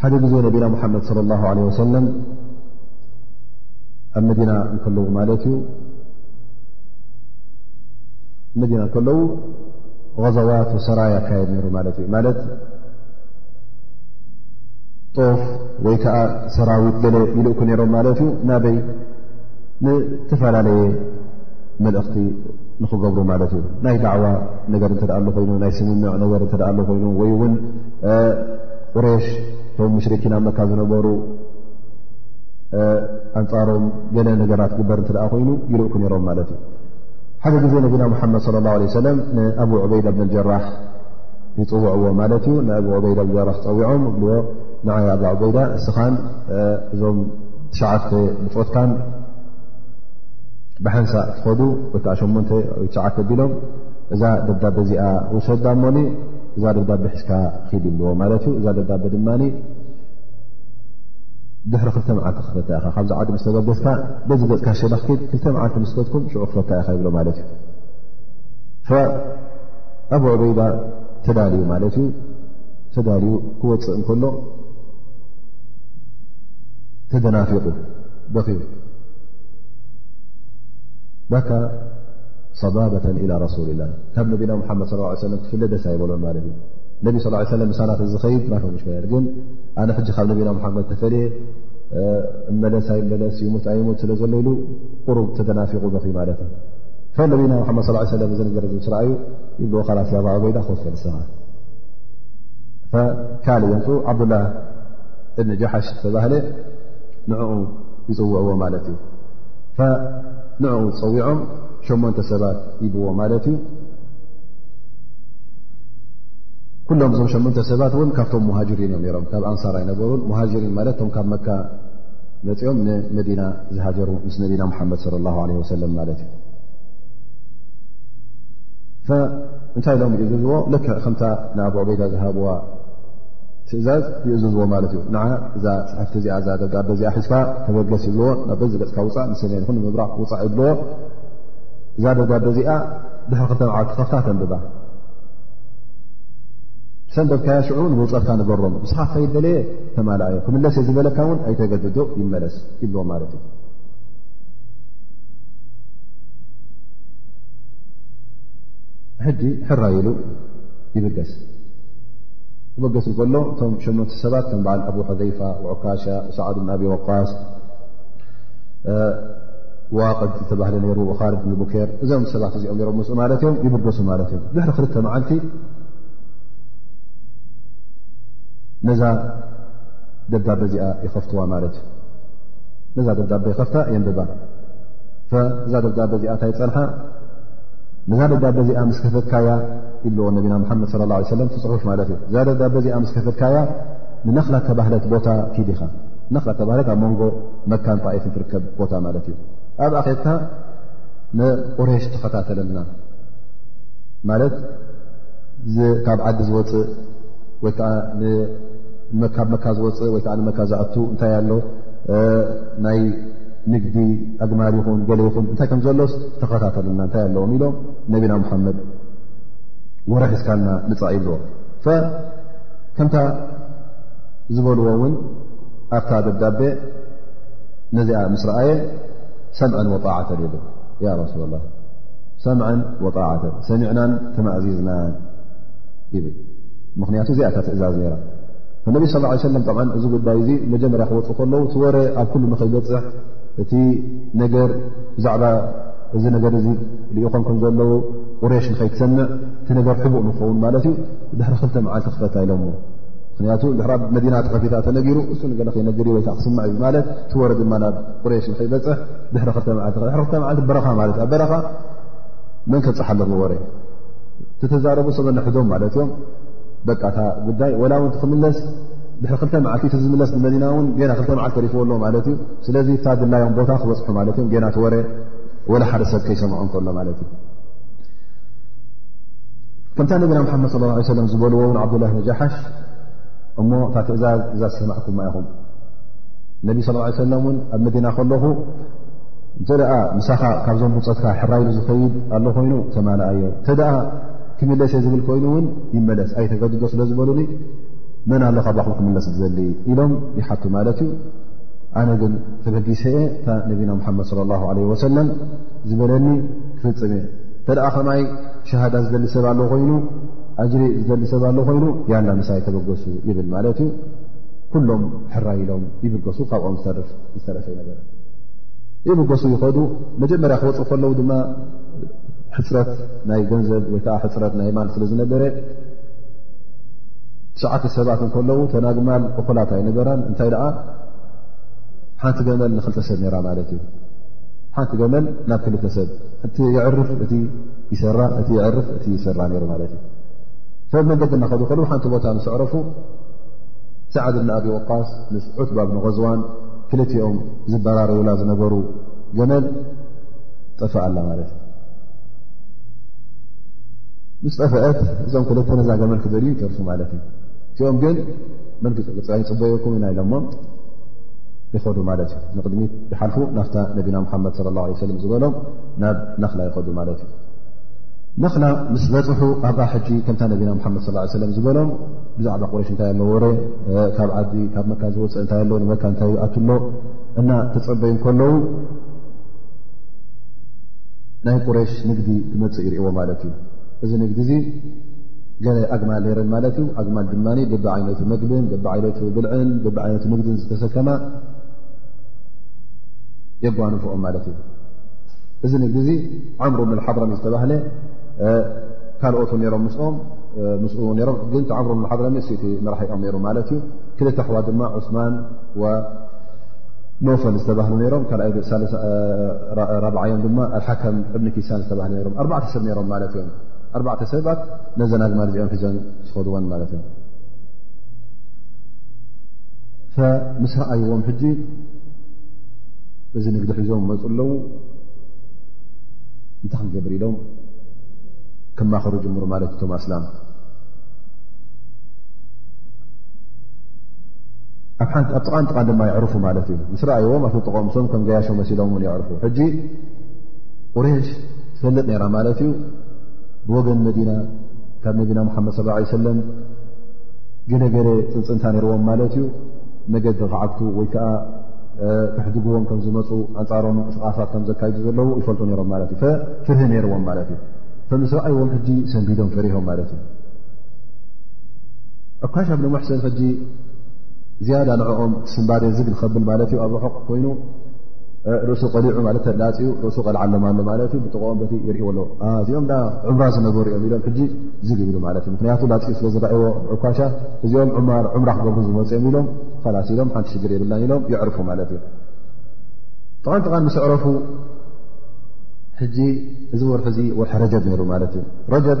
ሓደ ግዜ ነቢና ሙሓመድ صለ ላه ለ ወሰለም ኣብ መዲና እንከለዉ ማለት እዩ መዲና እንከለዉ غዘዋት ሰራይ ኣካየድ ነይሩ ማለት እዩ ማለት ጦፍ ወይ ከዓ ሰራዊት ገለ ይልእኩ ነይሮም ማለት እዩ ናበይ ንተፈላለየ መልእኽቲ ንክገብሩ ማለት እዩ ናይ ዳዕዋ ነገር እንተኣ ሉ ኮይኑ ናይ ስምምዕ ነገር እተ ሉ ኮይኑ ወይ እውን ቁሬሽ እቶም ሙሽርኪን ኣብ መካ ዝነበሩ ኣንፃሮም ገለ ነገራት ግበር እተ ኮይኑ ይልእኩ ነሮም ማለት እዩ ሓደ ግዜ ነቢና ሙሓመድ ለ ላه ለ ሰለም ንኣብ ዑበይዳ ብን ጀራሕ ይፅውዕዎ ማለት እዩ ንኣብ ዑበይዳ ብ ጀራሕ ፀዊዖም እብልዎ ንዓይ ኣብ ዑበይዳ እስኻን እዞም ትሽዓተ ብፆትካን ብሓንሳእ ትኸዱ ወከዓ ሸ ሸዓተ ኣቢሎም እዛ ደብዳቤ እዚኣ ውሰዳ እሞኒ እዛ ደብዳቤ ሒዝካ ኪድ ይብልዎ ማለት እዩ እዛ ደብዳቤ ድማ ድሕሪ ክልተ መዓልቲ ክፈታ ኢኻ ካብዚ ዓዲ ምስ ተበገዝካ በዚ ገፅካ ሸባኽ ኪድ ክልተ መዓልቲ ምስ ፈትኩም ሽዑ ክፈታ ኢኻ ይብሎ ማለት እዩ ኣቡ ዑበይዳ ተዳልዩ ማለት እዩ ተዳልዩ ክወፅእ እንከሎ ተደናፊቑ በኺቡ ባካ ሰባበተን ኢላ ረሱል ላ ካብ ነቢና ሓመድ ص ሰለ ክፍለ ደስ ኣይበሎን ማለት እዩ ነቢ ስ ሰለ ምሳና ዝኸይድ ናፈ ሽ ግን ኣነ ሕጂ ካብ ነቢና ሓመድ ተፈለየ እመለስ ኣይመለስ ይሙት ኣይሙት ስለ ዘሎ ኢሉ ቁሩብ ተደናፊቑ በኺ ማለት እዩ ካብ ነቢና ሓመድ ص ሰለ እዚ ነገር ዚ ስረኣዩ ይብ ካላት ያባ ኣበይዳ ኮፍ ሰኻ ካልእ የምፅ ዓብዱላ እብኒ ጃሓሽ ዝተባህለ ንዕኡ ይፅውዕዎ ማለት እዩ ንዕኡ ፀዊዖም ሸሞንተ ሰባት ይብዎ ማለት እዩ ኩሎም እዞም ሸሞንተ ሰባት እውን ካብቶም ሙሃጅሪን እዮም ነሮም ካብ ኣንሳር ኣይነበሩን ሙሃጅሪን ማለት እቶም ካብ መካ መፂኦም ንመዲና ዝሃጀሩ ምስ ነቢና ሙሓመድ ስለ ላ ለ ወሰለም ማለት እዩ እንታይ ኢሎም ይእዝዝዎ ልክዕ ከምታ ንኣብ ዑበይዳ ዝሃብዋ ትእዛዝ ይእዝዝዎ ማለት እዩ ንዓ እዛ ፅሕፍቲ እዚኣ እዛ ደጋ በዚኣ ሒዝካ ተበገስ ይብልዎ ናብ በዚ ገፅካ ውፃእ ንሰሜን ይኹን ንምብራቕ ውፃእ ይብልዎ እዛ ደጋ በዚኣ ድሕሪ ክልተ መዓልቲ ከፍታ ተንብባ ሰንበብካያ ሽዑ ንመውፀትካ ንገሮም ንስኻ ከይድ ደለየ ተማላኣዮ ክምለስ እየ ዝበለካ እውን ኣይተገድዶ ይመለስ ይብልዎ ማለት እዩ ሕጂ ሕራይሉ ይብገስ ክበገስ ከሎ እቶም ሸመንቲ ሰባት ከም በዓል ኣቡ ሑዘይፋ ዑካሻ ሳዓድ ብ ብ ወቃስ ዋቅድ ዝተባህለ ነይሩ ኻልድ ብ ቡኬር እዞም ሰባት እዚኦም ሮም ምፁ ማለት እዮም ይብገሱ ማለት እዮም ድሕሪ ክልተ መዓልቲ ነዛ ደብዳበ እዚኣ ይኸፍትዋ ማለት እዩ ነዛ ደብዳበ ይኸፍታ የንብባ እዛ ደብዳበ እዚኣ ታይ ፀንሓ ነዛ ደብዳበ እዚኣ ምስ ከፈትካያ ይብልዎ ነቢና ሓመድ ለ ላ ሰለም ትፅሑፍ ማለት እዩ እዛ ደብዳበ እዚኣ ምስ ከፈትካያ ንነክላ ተባህለት ቦታ ኪድ ኢኻ ነክላ ተባህለት ኣብ መንጎ መካን ጣኢፍ ንትርከብ ቦታ ማለት እዩ ኣብ ኣኼትካ ንቁሬሽ ተኸታተለልና ማለት ካብ ዓዲ ዝወፅእ ወይከዓ ካብ መካ ዝወፅእ ወይከዓ ንመካ ዝኣቱ እንታይ ኣሎ ናይ ንግዲ ኣግማል ይኹን ገለ ይኹን እንታይ ከም ዘሎስ ተኸታተልና እንታይ ኣለዎም ኢሎም ነቢና ሙሓመድ ወረ ሒዝካልና ንፃእ ይብልዎ ከምታ ዝበልዎ እውን ኣብታ ደብዳቤ ነዚኣ ምስ ረኣየ ሰምዐን ወጣዓተን ይብል ያ ረሱላ ላ ሰምዐን ወጣዓተን ሰሚዕናን ተማእዚዝናን ይብል ምኽንያቱ እዚኣታ ትእዛዝ ነይራ ነቢ ስ ሰለም ጠብዓ እዚ ጉዳይ እዚ መጀመርያ ክወፁ ከለዉ እቲ ወረ ኣብ ኩሉ ንክይበፅሕ እቲ ነገር ብዛዕባ እዚ ነገር እዚ ልኢኾም ከም ዘለዉ ቁሬሽ ንኸይትሰምዕ እቲ ነገር ሕቡእ ንክኸውን ማለት እዩ ድሕሪ ክልተ መዓልቲ ክፈታ ኢሎሞ ምክንያቱ ድሕሪ ኣብ መዲና ተኸፊታ ተነጊሩ እሱ ንገለ ከይነግር ወይ ከዓ ክስማዕ እዩ ማለት እቲ ወረ ድማ ናብ ቁሬሽ ንኸይበፅሕ ድሕሪ ክልተ መዓልቲ ድሪ ክልተ መዓልቲ በረኻ ማለት እዩ ኣብ በረኻ መን ከብፅሓ ኣለዎ ወረ እተተዛረቡ ሰበ ንሕዶም ማለት እዮም በቃ እታ ጉዳይ ወላ ውን ክምለስ ድሪ ክልተ መዓልቲ ቲ ዝምለስ ንመዲና ውን ና ክልተ መዓልቲ ተሪፍዎ ኣለዎ ማለት እዩ ስለዚ እታ ድላዮም ቦታ ክበፅሑ ማለት እዮም ና ተወረ ወላ ሓደ ሰብ ከይሰምዖም ከሎ ማለት እዩ ከምታ ነቢና ሓመድ ለ ሰለም ዝበልዎ ውን ዓብዱላ ነጃሓሽ እሞ እታ ትእዛዝ እዛ ዝሰማዕኩማ ኢኹም ነቢ ስ ሰለም ን ኣብ መዲና ከለኹ እንተ ምሳኻ ካብዞም ብፆትካ ሕራይሉ ዝኸይድ ኣሎ ኮይኑ ተማልኣዮ ክምለስ እየ ዝብል ኮይኑ እውን ይመለስ ኣይተገድዶ ስለ ዝበሉኒ መን ኣሎ ካባኹም ክምለስ ዝዘሊ ኢሎም ይሓቱ ማለት እዩ ኣነ ግን ተበጊሰ እየ እታ ነቢና ሙሓመድ ለ ላ ለ ወሰለም ዝበለኒ ክፍፅም እየ እንተደኣ ከማይ ሸሃዳ ዝደሊ ሰብ ኣሎ ኮይኑ ኣጅሪ ዝደሊ ሰብ ኣሎ ኮይኑ ያላ ምሳይ ተበገሱ ይብል ማለት እዩ ኩሎም ሕራ ኢሎም ይብገሱ ካብኦም ዝተረፈ ነበረ ይብገሱ ይኸዱ መጀመርያ ክወፁእ ከለዉ ድማ ሕፅረት ናይ ገንዘብ ወይ ከዓ ሕፅረት ናይ ማል ስለ ዝነበረ ትሽዓተ ሰባት እንከለዉ ተናግማል እኹላት ኣይነበራን እንታይ ደኣ ሓንቲ ገመል ንክልተ ሰብ ነራ ማለት እዩ ሓንቲ ገመል ናብ ክልተ ሰብ እቲ ይዕርፍ እቲ ይሰራ እቲ ይዕርፍ እቲ ይሰራ ነሩ ማለት እዩ ሰብ መንገዲ እናኸዱ ከል ሓንቲ ቦታ ምስ ዕረፉ ሰዓድ እብን ኣብ ወቃስ ምስ ዑትባብ ንቀዝዋን ክልቲኦም ዝበራርብላ ዝነበሩ ገመል ጠፍእ ኣላ ማለት እዩ ምስ ጠፍአት እዞም ክልተ ነዛ ገመል ክደልዩ ይተርፉ ማለት እዩ እቲኦም ግን መን ክፅዕን ፅበየኩም ኢና ኢሎሞ ይኸዱ ማለት እዩ ንቅድሚት ይሓልፉ ናፍታ ነቢና ሙሓመድ ለ ላ ሰለም ዝበሎም ናብ ነክላ ይኸዱ ማለት እዩ ነክላ ምስ በፅሑ ኣብኣ ሕጂ ከምታ ነቢና ሓመድ ስ ሰለም ዝበሎም ብዛዕባ ቁረሽ እንታይ ኣሎ ወረ ካብ ዓዲ ካብ መካ ዝወፅእ እንታይ ኣሎ ንመካ እንታይ ይኣትሎ እና ተፀበዩ ከለዉ ናይ ቁረሽ ንግዲ ክመፅእ ይርእዎ ማለት እዩ እዚ ንግዲ እዚ ገለ ኣግማል ነረን ማለት እዩ ኣግማል ድማ ብቢ ዓይነቱ መግብን ብቢ ዓይነቱ ብልዕን ብቢ ዓይነቱ ንግድን ዝተሰከማ የጓንፍኦም ማለት እዩ እዚ ንግዲ እዚ ዓምሩ ምልሓድረሚ ዝተባህለ ካልኦት ነሮም ምስኦም ምስ ነሮም ግን ዓምሩ ምሓድረሚ ስቲ መራሒኦም ነሩ ማለት እዩ ክልተ ኣሕዋ ድማ ዑስማን ኖፈል ዝተባህሉ ነሮም ራብዓዮም ድማ ኣልሓከም እብኒ ኪሳን ዝተባህሉ ሮም ኣርባዕተ ሰብ ነሮም ማለት እዮም ኣርባዕተ ሰባት ነዘን ኣግማል እዚኦም ሒዘን ዝኸድወን ማለት እዮም ምስ ረኣይዎም ሕጂ እዚ ንግዲ ሒዞም መፁ ኣለዉ እንታይ ክንገብር ኢሎም ክማኸሩ ጅምሩ ማለት እቶም ኣስላም ኣብ ሓንቲ ኣብ ጥቓን ጥቓን ድማ የዕርፉ ማለት እዩ ምስ ረኣይዎም ኣቲ ጥቕኦም ሶም ከም ገያሾ መሲሎም እውን የዕርፉ ሕጂ ቁሬሽ ትፈልጥ ነይራ ማለት እዩ ብወገን መዲና ካብ ነቢና ሙሓመድ ስ ለ ሰለም ገለገለ ፅንፅንታ ነይርዎም ማለት እዩ መገዲ ክዓግቱ ወይ ከዓ ክሕድግዎም ከም ዝመፁ ኣንፃሮም ምንቅስቓሳት ከም ዘካይዱ ዘለዉ ይፈልጡ ነይሮም ማለት እዩ ፍርሂ ነይርዎም ማለት እዩ ከምስ ረኣይዎም ሕጂ ሰንቢዶም ፈሪሆም ማለት እዩ ዑካሻ ብኒ ሙሕሰን ሕጂ ዝያዳ ንዕኦም ስምባደ ዝግ ንኸብል ማለት እዩ ኣብ ርሑቕ ኮይኑ ርእሱ ቀሊዑ ማለት ተላፅኡ ርእሱ ቀልዓሎም ኣሎ ማለት እዩ ብጥቕኦም በቲ ይርእዎ ኣሎ እዚኦም ዳ ዑምራ ዝነበሩ እዮም ኢሎም ሕጂ ዝግ ይብሉ ማለት እዩ ምክንያቱ ላፅኡ ስለ ዝረእዎ ዑካሻ እዚኦም ዑማር ዑምራ ክገብሩ ዝመፅኦም ኢሎም ኸላስ ኢሎም ሓንቲ ሽግር የብላን ኢሎም ይዕርፉ ማለት እዩ ጥቓን ጥቓን ምስ ዕረፉ ሕጂ እዚ ወርሒ እዚ ወርሒ ረጀብ ነይሩ ማለት እዩ ረጀብ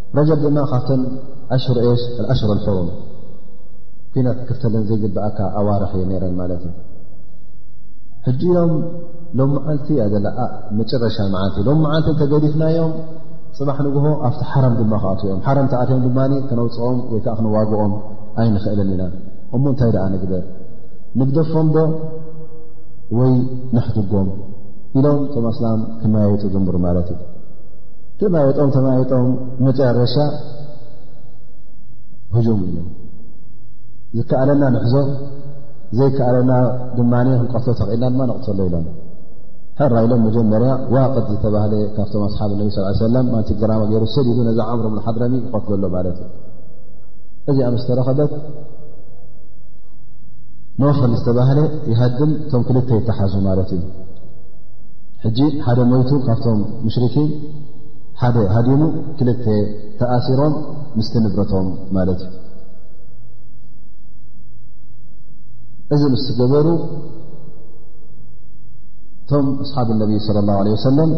ረጀብ ድማ ካብተን ኣሽር ሽ ኣሽር ሕሩም ኩናት ክፍተለን ዘይግብኣካ ኣዋርሒ እየ ነረን ማለት እዩ ሕጂ ዮም ሎም መዓልቲ እያ ዘለ መጨረሻ መዓልቲ ሎም መዓልቲ እተገዲፍናዮም ፅባሕ ንግሆ ኣብቲ ሓረም ድማ ክኣት እዮም ሓረም ተኣትዮም ድማ ክነውፅኦም ወይ ከዓ ክንዋግኦም ኣይንኽእልን ኢና እሞ እንታይ ደኣ ንግበር ንግደፎም ዶ ወይ ንሕትጎም ኢሎም ቶም ኣስላም ክመያየጡ ጀምሩ ማለት እዩ ተማየጦም ተማየጦም መጨረሻ ህጁም ኢሎም ዝከኣለና ንሕዞ ዘይከኣለና ድማ ክንቀቶ ተኽእልና ድማ ንቕተሎ ኢሎም ሕራ ኢሎም መጀመርያ ዋቅት ዝተባህለ ካብቶም ኣስሓብ ነቢ ስ ሰለም ማንቲ ግራማ ገይሩ ሰድ ኢሉ ነዛ ዓምሮ ሓድረሚ ክቐትለሎ ማለት እዩ እዚ ኣብ ዝተረኸበት ኖፈል ዝተባህለ ይሃድም እቶም ክልተ ይተሓዙ ማለት እዩ ሕጂ ሓደ ሞይቱ ካብቶም ሙሽርኪን ሓደ ሃዲሙ ክልተ ተኣሲሮም ምስቲ ንብረቶም ማለት እዩ እዚ ምስ ገበሩ እቶም ኣስሓብ ነቢ صለ ላه ለ ወሰለም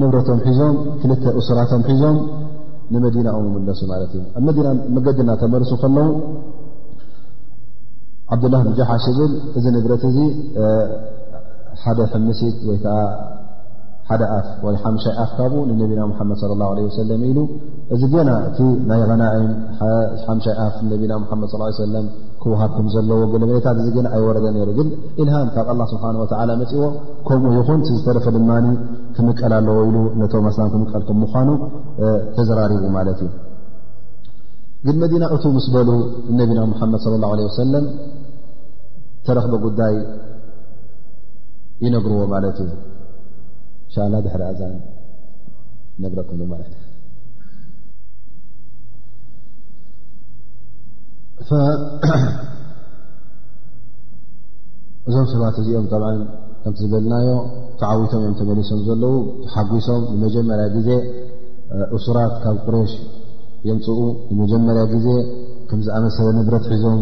ንብረቶም ሒዞም ክልተ እሱራቶም ሒዞም ንመዲና ኦም ምለሱ ማለት እዩ ኣብ መዲና መገዲ እና ተመልሱ ከለዉ ዓብድላህ ብጃሓሽ ዝብል እዚ ንብረት እዚ ሓደ ሕምሲት ወይ ከዓ ሓደ ኣፍ ወይ ሓምሻይ ኣፍ ካቡ ንነቢና ሙሓመድ ለ ላሁ ለ ወሰለም ኢሉ እዚ ገና እቲ ናይ ቐናእም ሓምሻይ ኣፍ ንነቢና ሙሓመድ ስ ሰለም ክውሃኩም ዘለዎ ገለመለታት እዚ ገና ኣይወረደ ነይሩ ግን ኢልሃም ካብ ኣላ ስብሓን ወተዓላ መፅዎ ከምኡ ይኹን ቲ ዝተረፈ ድማ ክምቀል ኣለዎ ኢሉ ነቶም ኣስላም ክምቀልኩም ምኳኑ ተዘራሪቡ ማለት እዩ ግን መዲና እቱ ምስ በሉ እነቢና ሙሓመድ ለ ላ ለ ወሰለም ተረኽበ ጉዳይ ይነግርዎ ማለት እዩ ሻላ ድሕሪ ኣዛ ነግረክሉ ማለት እዩ እዞም ሰባት እዚኦም ጠብዓ ከምቲ ዝበልናዮ ተዓዊቶም እዮም ተመሊሶም ዘለዉ ተሓጒሶም ንመጀመርያ ግዜ እሱራት ካብ ቁሬሽ የምፅኡ ንመጀመርያ ግዜ ከምዝኣመሰለ ንብረት ሒዞም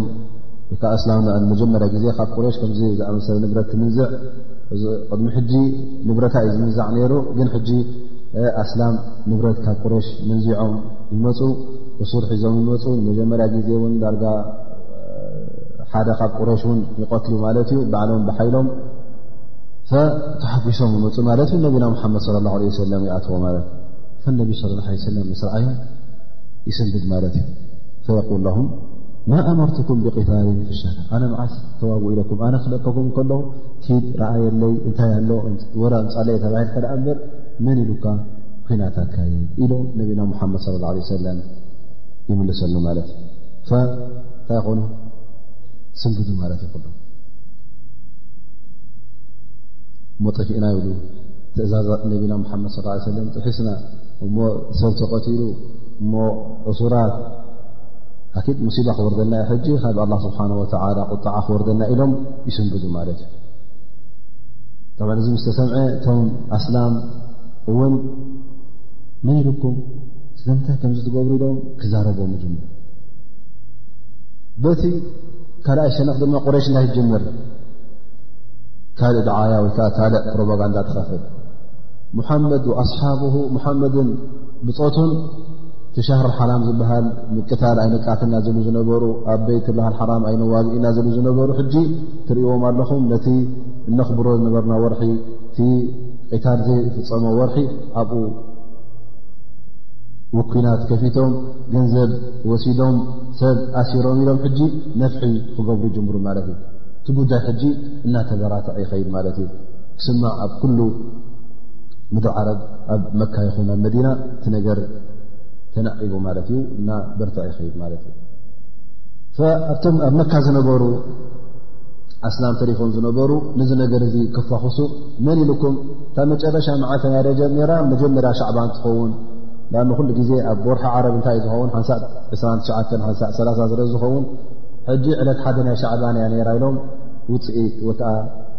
እታ ኣስላም መጀመርያ ግዜ ካብ ቁሬሽ ከምዚ ዝኣመሰለ ንብረት ትምንዝዕ ቅድሚ ሕጂ ንብረታ እዩ ዝምንዛዕ ነይሩ ግን ሕጂ ኣስላም ንብረት ካብ ቁሬሽ ምንዚዖም ይመፁ እሱር ሒዞም ይመፁ ንመጀመርያ ግዜ እውን ዳርጋ ሓደ ካብ ቁሬሽ እውን ይቀትሉ ማለት እዩ ባዕሎም ብሓይሎም ተሓጒሶም ይመፁ ማለት እዩ ነቢና ሙሓመድ ለ ላ ሰለም ይኣትዎ ማለት ከነቢ ለ ላ ሰለም ምስርኣዮም ይስንብድ ማለት እዩ ፈየቁል ም ማ ኣመርትኩም ብቅታልን ፍሻታ ኣነ መዓስ ተዋግ ኢለኩም ኣነ ክለቀኩም ከሎ ኪድ ረኣየለይ እንታይ ኣሎ ወላ እንፃለየ ተባሂል ከደኣ እበር መን ኢሉካ ኩናት ኣካይ ኢሎ ነቢና ሙሓመድ ለ ላ ሰለም ይምልሰሉ ማለት እዩ እንታይ ይኮኑ ስንግዱ ማለት ይክሉ ሞጠፊእና ይብሉ ትእዛዛት ነቢና ሓመድ ስ ሰለም ጥሒስና እሞ ሰብ ተቀትሉ እሞ እሱራት ኣኪድ ሙሲባ ክወርደና ዩ ሕጂ ካብ ኣላ ስብሓን ወተላ ቁጣዓ ክወርደና ኢሎም ይስንብዱ ማለት እዩ ጠብ እዚ ምስ ተሰምዐ እቶም ኣስላም እውን መን ኢልኩም ስለምንታይ ከምዚ ትገብሩ ኢሎም ክዛረቦ ምጅምር በቲ ካልኣይ ሸነኽ ድማ ቁረሽ ናይ ትጅምር ካልእ ድዓያ ወይ ከዓ ካልእ ፕሮፓጋንዳ ትኸፍል ሙሓመድ ኣስሓብ ሙሓመድን ብፆቱን እቲ ሻሃር ሓራም ዝበሃል ንቅታል ኣይንቃትና ዝሉ ዝነበሩ ኣብ ቤት ላ ሓራም ኣይነዋግእና ዝሉ ዝነበሩ ሕጂ ትርእዎም ኣለኹም ነቲ እነኽብሮ ዝነበርና ወርሒ እቲ ቂታል ዘይፍፀሞ ወርሒ ኣብኡ ውኲናት ከፊቶም ገንዘብ ወሲዶም ሰብ ኣሲሮም ኢሎም ሕጂ ነፍሒ ክገብሩ ጅምሩ ማለት እዩ እቲ ጉዳይ ሕጂ እናተበራትዐ ይኸይድ ማለት እዩ ክስማዕ ኣብ ኩሉ ምድሪ ዓረብ ኣብ መካ ይኹን ኣብ መዲና እቲ ነገር ተነዒቡ ማለት እዩ እና በርትዕ ይኸይድ ማለት እዩ ኣብቶም ኣብ መካ ዝነበሩ ኣስላም ተሪፎም ዝነበሩ ንዚ ነገር እዚ ክፋኹሱ መን ኢልኩም ካብ መጨረሻ መዓልተ ናይ ረጀብ ኔራ መጀመርያ ሻዕባ እንትኸውን ኣ ኩሉ ግዜ ኣብ ወርሒ ዓረብ እንታይ እዩ ዝኸውን ሓንሳ 29 ሓንሳ 3 ዝረ ዝኸውን ሕጂ ዕለት ሓደ ናይ ሻዕባን እያ ነራ ኢሎም ውፅኢት ወትኣ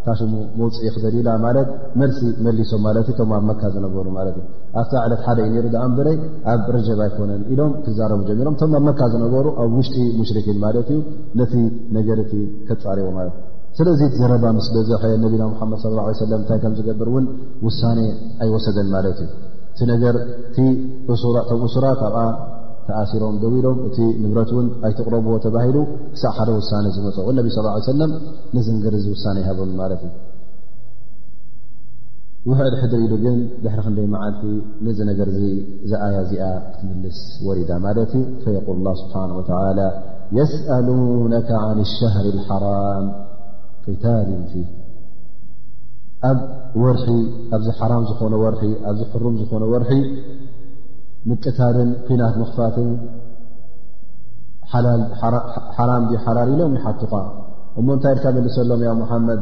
ታሽሙ መውፅኢ ክዘድዩላ ማለት መልሲ መሊሶም ማለት እቶም ኣብ መካ ዝነበሩ ማለት እዩ ኣብቲ ዕለት ሓደ እዩ ነሩ ዳኣንበረይ ኣብ ረጀብ ኣይኮነን ኢሎም ክዛረቡ ጀሚሮም እቶም ኣብ መካ ዝነበሩ ኣብ ውሽጢ ሙሽርኪን ማለት እዩ ነቲ ነገር እቲ ከፃሪዎ ማለት እዩ ስለዚ ዘረባ ምስ በዘሐ ነቢና ሙሓመድ ለ ላ ሰለም እንታይ ከም ዝገብር እውን ውሳኔ ኣይወሰደን ማለት እዩ እቲ ነገር ቲ ቶም እሱራት ኣብኣ ተኣሲሮም ደው ኢሎም እቲ ንብረት እውን ኣይትቕረብዎ ተባሂሉ ክሳዕ ሓደ ውሳኔ ዝመፀ እነቢ ስ ሰለም ንዝንገር እዚ ውሳኔ ይሃበሉ ማለት እዩ ውሕድ ሕድሪ ኢሉ ግን ድሕሪ ክንደይ መዓልቲ ነዚ ነገር ዚ ዝኣያ እዚኣ ክትምልስ ወሪዳ ማለት እዩ ፈየቁል ላ ስብሓን ወተላ የስኣሉነከ ዓን ሸህር ሓራም ቅታል ፊ ኣብ ወርሒ ኣብዚ ሓራም ዝኾነ ወርሒ ኣብዚ ሕሩም ዝኾነ ወርሒ ምቅታልን ኩናት ምኽፋትን ሓራም ሓላል ኢሎም ይሓትኻ እሞ እንታይ ኢልካ መልሰሎም ያ ሙሓመድ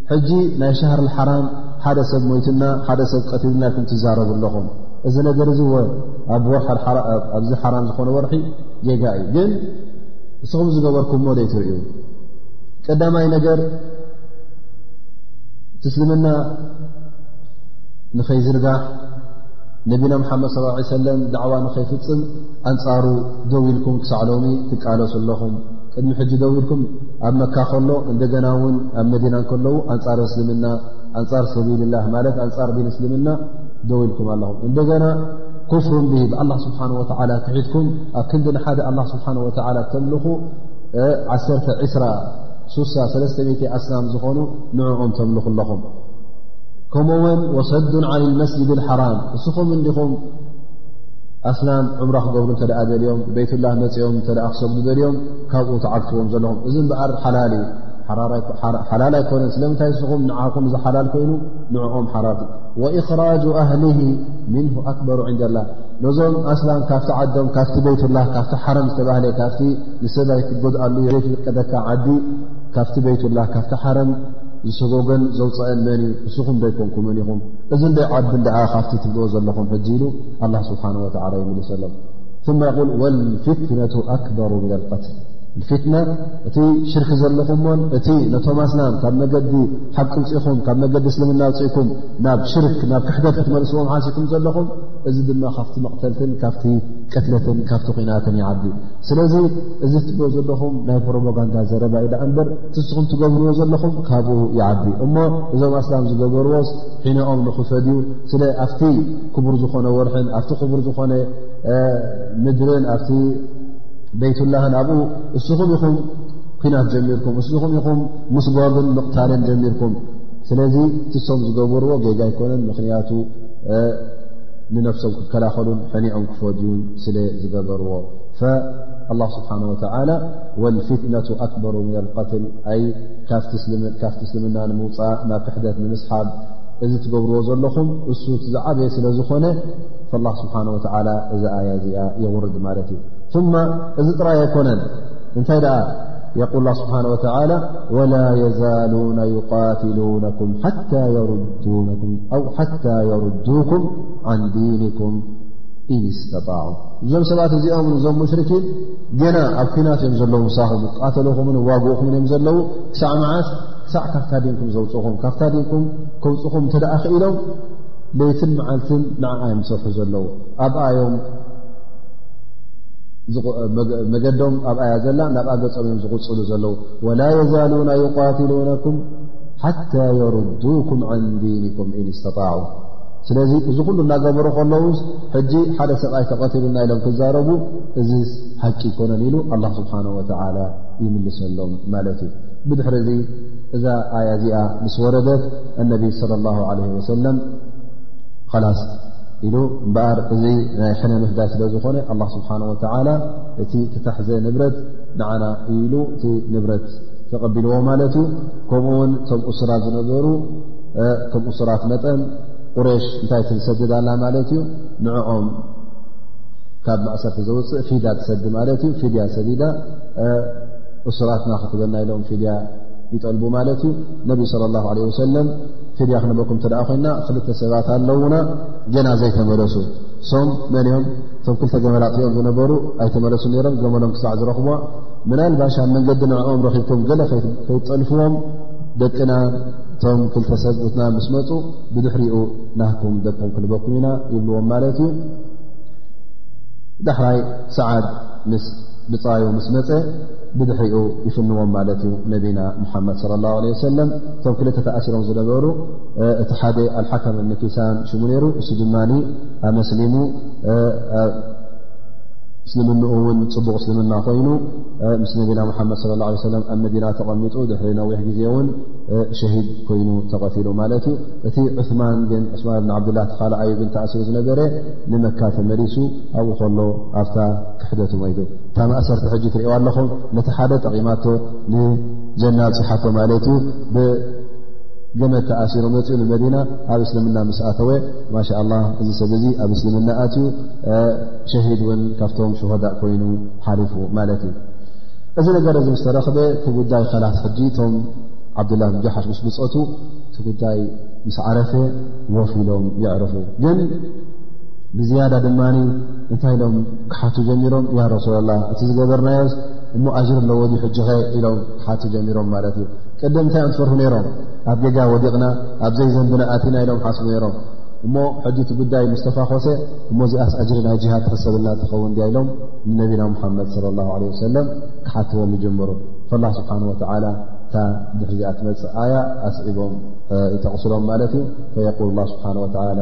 ሕጂ ናይ ሻሃር ሓራም ሓደ ሰብ ሞይትና ሓደ ሰብ ቀትልና ኩም ትዛረቡ ኣለኹም እዚ ነገር እዚ ወ ኣብ ኣብዚ ሓራም ዝኾነ ወርሒ ጌጋ እዩ ግን እስኹም ዝገበርኩምሞ ደይ ትርእዩ ቀዳማይ ነገር ትስልምና ንኸይዝርጋሕ ነቢና ሓመድ ص ه ሰለ ዳዕዋ ንኸይፍፅም ኣንፃሩ ደው ኢልኩም ክሳዕ ሎሚ ትቃለሱ ኣለኹም ቅድሚ ሕጂ ደው ኢልኩም ኣብ መካ ከሎ እንደገና ውን ኣብ መዲና ከለዉ ኣንፃር እስልምና ኣንፃር ሰቢልላ ማለት ኣንፃር ዲን እስልምና ደው ኢልኩም ኣለኹም እንደገና ክፍሩ ብ ብኣላ ስብሓ ወላ ክሒትኩም ኣብ ክንዲ ንሓደ ኣላ ስብሓ ወ ተምልኹ ዓ 2 ኣስላም ዝኾኑ ንዕኦም ተምልኹ ኣለኹም ከምኡ ውን ወሰዱን ዓን መስጅድ ሓራም እስኹም እንዲኹም ኣስላም ዕምራ ክገብሩ እተ ደልዮም ቤትላ መፅኦም እተ ክሰጉዱ ደልዮም ካብኡ ትዓግትዎም ዘለኹም እዚ እምበኣር ሓላል እዩ ሓላል ኣይኮነን ስለምንታይ ንስኹም ንዓኹም እዚ ሓላል ኮይኑ ንዕኦም ሓራም ወእኽራጅ ኣህሊ ምንሁ ኣክበሩ ዕንደላ ነዞም ኣስላም ካብቲ ዓዶም ካብቲ ቤትላ ካብቲ ሓረም ዝተባህለ ካብቲ ንሰብይ ክትጎድኣሉ ዘይፍቀደካ ዓዲ ካብቲ ቤትላ ካብቲ ሓረም ዝሰጎገን ዘውፀአን መን እዩ ንስኹም ዘይኮንኩምን ኢኹም እዚ ንደይ ዓቢ እኣ ካብቲ ትብልዎ ዘለኹም ሕጂ ኢሉ ኣላ ስብሓን ወላ ይምልሰሎም ثመ የል ወልፍትነቱ ኣክበሩ ምን ኣልቀትል ፍትና እቲ ሽርክ ዘለኹምዎን እቲ ነቶም ኣስላም ካብ መገዲ ሓቂ ውፅኢኹም ካብ መገዲ እስልምና ውፅኢኩም ናብ ሽርክ ናብ ክሕደት ክትመልስዎም ሓሲኩም ዘለኹም እዚ ድማ ካብቲ መቕተልትን ካብቲ ቅትለትን ካብቲ ኩናትን ይዓቢ ስለዚ እዚ ትብሎ ዘለኹም ናይ ፕሮፓጋንዳ ዘረባ ዩ ዳኣ እንበር ትስኹም ትገብርዎ ዘለኹም ካብኡ ይዓቢ እሞ እዞም ኣስላም ዝገበርዎስ ሒነኦም ንኽፈድዩ ስለ ኣብቲ ክቡር ዝኾነ ወርሕን ኣብቲ ክቡር ዝኾነ ምድርን ኣብቲ ቤይትላህን ኣብኡ እስኹም ኢኹም ኩናት ጀሚርኩም እስኹም ኢኹም ምስጓግን ምቕታልን ጀሚርኩም ስለዚ ትሶም ዝገበርዎ ጌጋ ኣይኮነን ምኽንያቱ ንነፍሶም ክከላኸሉን ሕኒዖም ክፈድዩን ስለ ዝገበርዎ ኣላ ስብሓን ወተላ ወልፍትነቱ ኣክበሩ ምን ኣልቀትል ኣይ ካብቲ እስልምና ንምውፃእ ናብ ክሕደት ንምስሓብ እዚ ትገብርዎ ዘለኹም እሱ እቲ ዝዓበየ ስለ ዝኾነ ላ ስብሓን ወተላ እዚ ኣያ እዚኣ የውርድ ማለት እዩ ማ እዚ ጥራይ ኣይኮነን እንታይ ደኣ የቁል ላ ስብሓን ወተላ ወላ የዛሉና ይቃትሉነኩም ሓታ የርዱኩም ዓን ዲንኩም ኢን ስተጣዑ እዞም ሰባት እዚኦም እዞም ሙሽርኪን ገና ኣብ ኩናት እዮም ዘለዉ ሳኹም ቃተልኹምን ዋግኡኹምን እዮም ዘለዉ ክሳዕ መዓስ ክሳዕ ካብታ ዲንኩም ዘውፅኹም ካብታ ዲንኩም ከውፅኹም እንተ ደኣ ክኢሎም ለይትን መዓልትን ንዓ እዮም ዝሰርሑ ዘለዉ ኣብኣ ዮም መገዶም ኣብኣ እያ ዘላ ናብኣ ገፆም እዮም ዝቕፅሉ ዘለዉ ወላ የዛሉና ይቃትሉነኩም ሓታ የርዱኩም ዓን ዲንኩም እን ስተጣዕ ስለዚ እዚ ኩሉ እናገበሩ ከለዉ ሕጂ ሓደ ሰብኣይ ተቐትሉና ኢሎም ክዛረቡ እዚ ሓቂ ይኮነን ኢሉ ኣላ ስብሓን ወተላ ይምልሰሎም ማለት እዩ ብድሕሪ እዚ እዛ ኣያ እዚኣ ምስ ወረደት እነቢ ስለ ላ ለ ወሰለም ኸላስ ኢሉ እምበኣር እዚ ናይ ሕነ ምፍዳይ ስለ ዝኾነ ኣላ ስብሓን ወተላ እቲ ተታሕዘ ንብረት ንዓና ኢሉ እቲ ንብረት ተቐቢልዎ ማለት እዩ ከምኡ ውን እቶም እሱራት ዝነበሩ ከም እሱራት መጠን ቁሬሽ እንታይ ትዝሰድድ ኣላ ማለት እዩ ንዕኦም ካብ ማእሰርቲ ዘውፅእ ፊዳ ትሰዲ ማለት እዩ ፊድያ ሰዲዳ እሱራትና ክትበና ኢሎም ፊድያ ይጠልቡ ማለት እዩ ነቢ صለ ላه ለ ወሰለም ፊድያ ክንበኩም እተደኣ ኮይና ክልተ ሰባት ኣለዉና ገና ዘይተመለሱ ሶም መን ኦም እቶም ክልተ ገመላጥኦም ዝነበሩ ኣይተመለሱ ነይሮም ገመሎም ክሳዕ ዝረኽቡዋ ምናልባሽ ኣብ መንገዲ ንዕኦም ረኺብኩም ገለ ከይትጠልፍዎም ደቅና እቶም ክልተ ሰብኡትና ምስ መፁ ብድሕሪኡ ናህኩም ደቅም ክንበኩም ኢና ይብልዎም ማለት እዩ ዳሕራይ ሰዓድ ምስ ብፃዩ ምስ መፀ ብድሕሪኡ ይፍንዎም ማለት እዩ ነቢና ሙሓመድ ለ ላ ለ ሰለም እቶም ክልተ ተኣሲሮም ዝነበሩ እቲ ሓደ ኣልሓከም እብኒ ኪሳን ሽሙ ነይሩ እሱ ድማ ኣመስሊሙ እስልምንኡ እውን ፅቡቕ እስልምና ኮይኑ ምስ ነቢና ሙሓመድ ለ ላ ለ ሰለም ኣብ መዲና ተቐሚጡ ድሕሪ ነዊሕ ግዜ እውን ሸሂድ ኮይኑ ተቐትሉ ማለት እዩ እቲ ዑማን ግን ዑስማን ብን ዓብድላ ተካልኣዩ ግን ተኣሲሩ ዝነበረ ንመካ ተመሊሱ ኣብኡ ከሎ ኣብታ ክሕደቱ ማይዶ እታ ማእሰርቲ ሕጂ ትሪእዋ ኣለኹም ነቲ ሓደ ጠቒማቶ ንጀና ኣብፅሓቶ ማለት እዩ ብገመት ተኣሲሮ መፅኡ ንመዲና ኣብ እስልምና ምስኣተወ ማሻ ላ እዚ ሰብ እዚ ኣብ እስልምና ኣትዩ ሸሂድ እውን ካብቶም ሽሆዳእ ኮይኑ ሓሊፉ ማለት እዩ እዚ ነገር እዚ ምስተረኽበ እቲ ጉዳይ ከላስ ሕጂ እቶም ዓብዱላ ጃሓሽ ምስ ብፀቱ እቲ ጉዳይ ምስ ዓረፈ ወፍ ኢሎም የዕርፉ ግን ብዝያዳ ድማ እንታይ ኢሎም ክሓቱ ጀሚሮም ያ ረሱላ ላ እቲ ዝገበርናዮ እሞ ኣጅር ኣለዎ ዩ ሕጂኸ ኢሎም ክሓቱ ጀሚሮም ማለት እዩ ቅድም እንታይ እዮም ትፈርሁ ነይሮም ኣብ ጌጋ ወዲቕና ኣብዘይ ዘንብና ኣቲና ኢሎም ሓስቡ ነይሮም እሞ ሕጂ እቲ ጉዳይ ምስተፋኾሰ እሞ እዚኣስ ኣጅሪ ናይ ጅሃድ ትኽሰብልና ትኸውን ድያ ኢሎም ንነቢና ሙሓመድ ለ ላ ለ ወሰለም ክሓትዎም ይጀምሩ ፈላ ስብሓን ወተላ እታ ድሕሪዚኣ ትመፅእ ኣያ ኣስዒቦም ይጠቕስሎም ማለት እዩ ፈየቁል ላ ስብሓን ወላ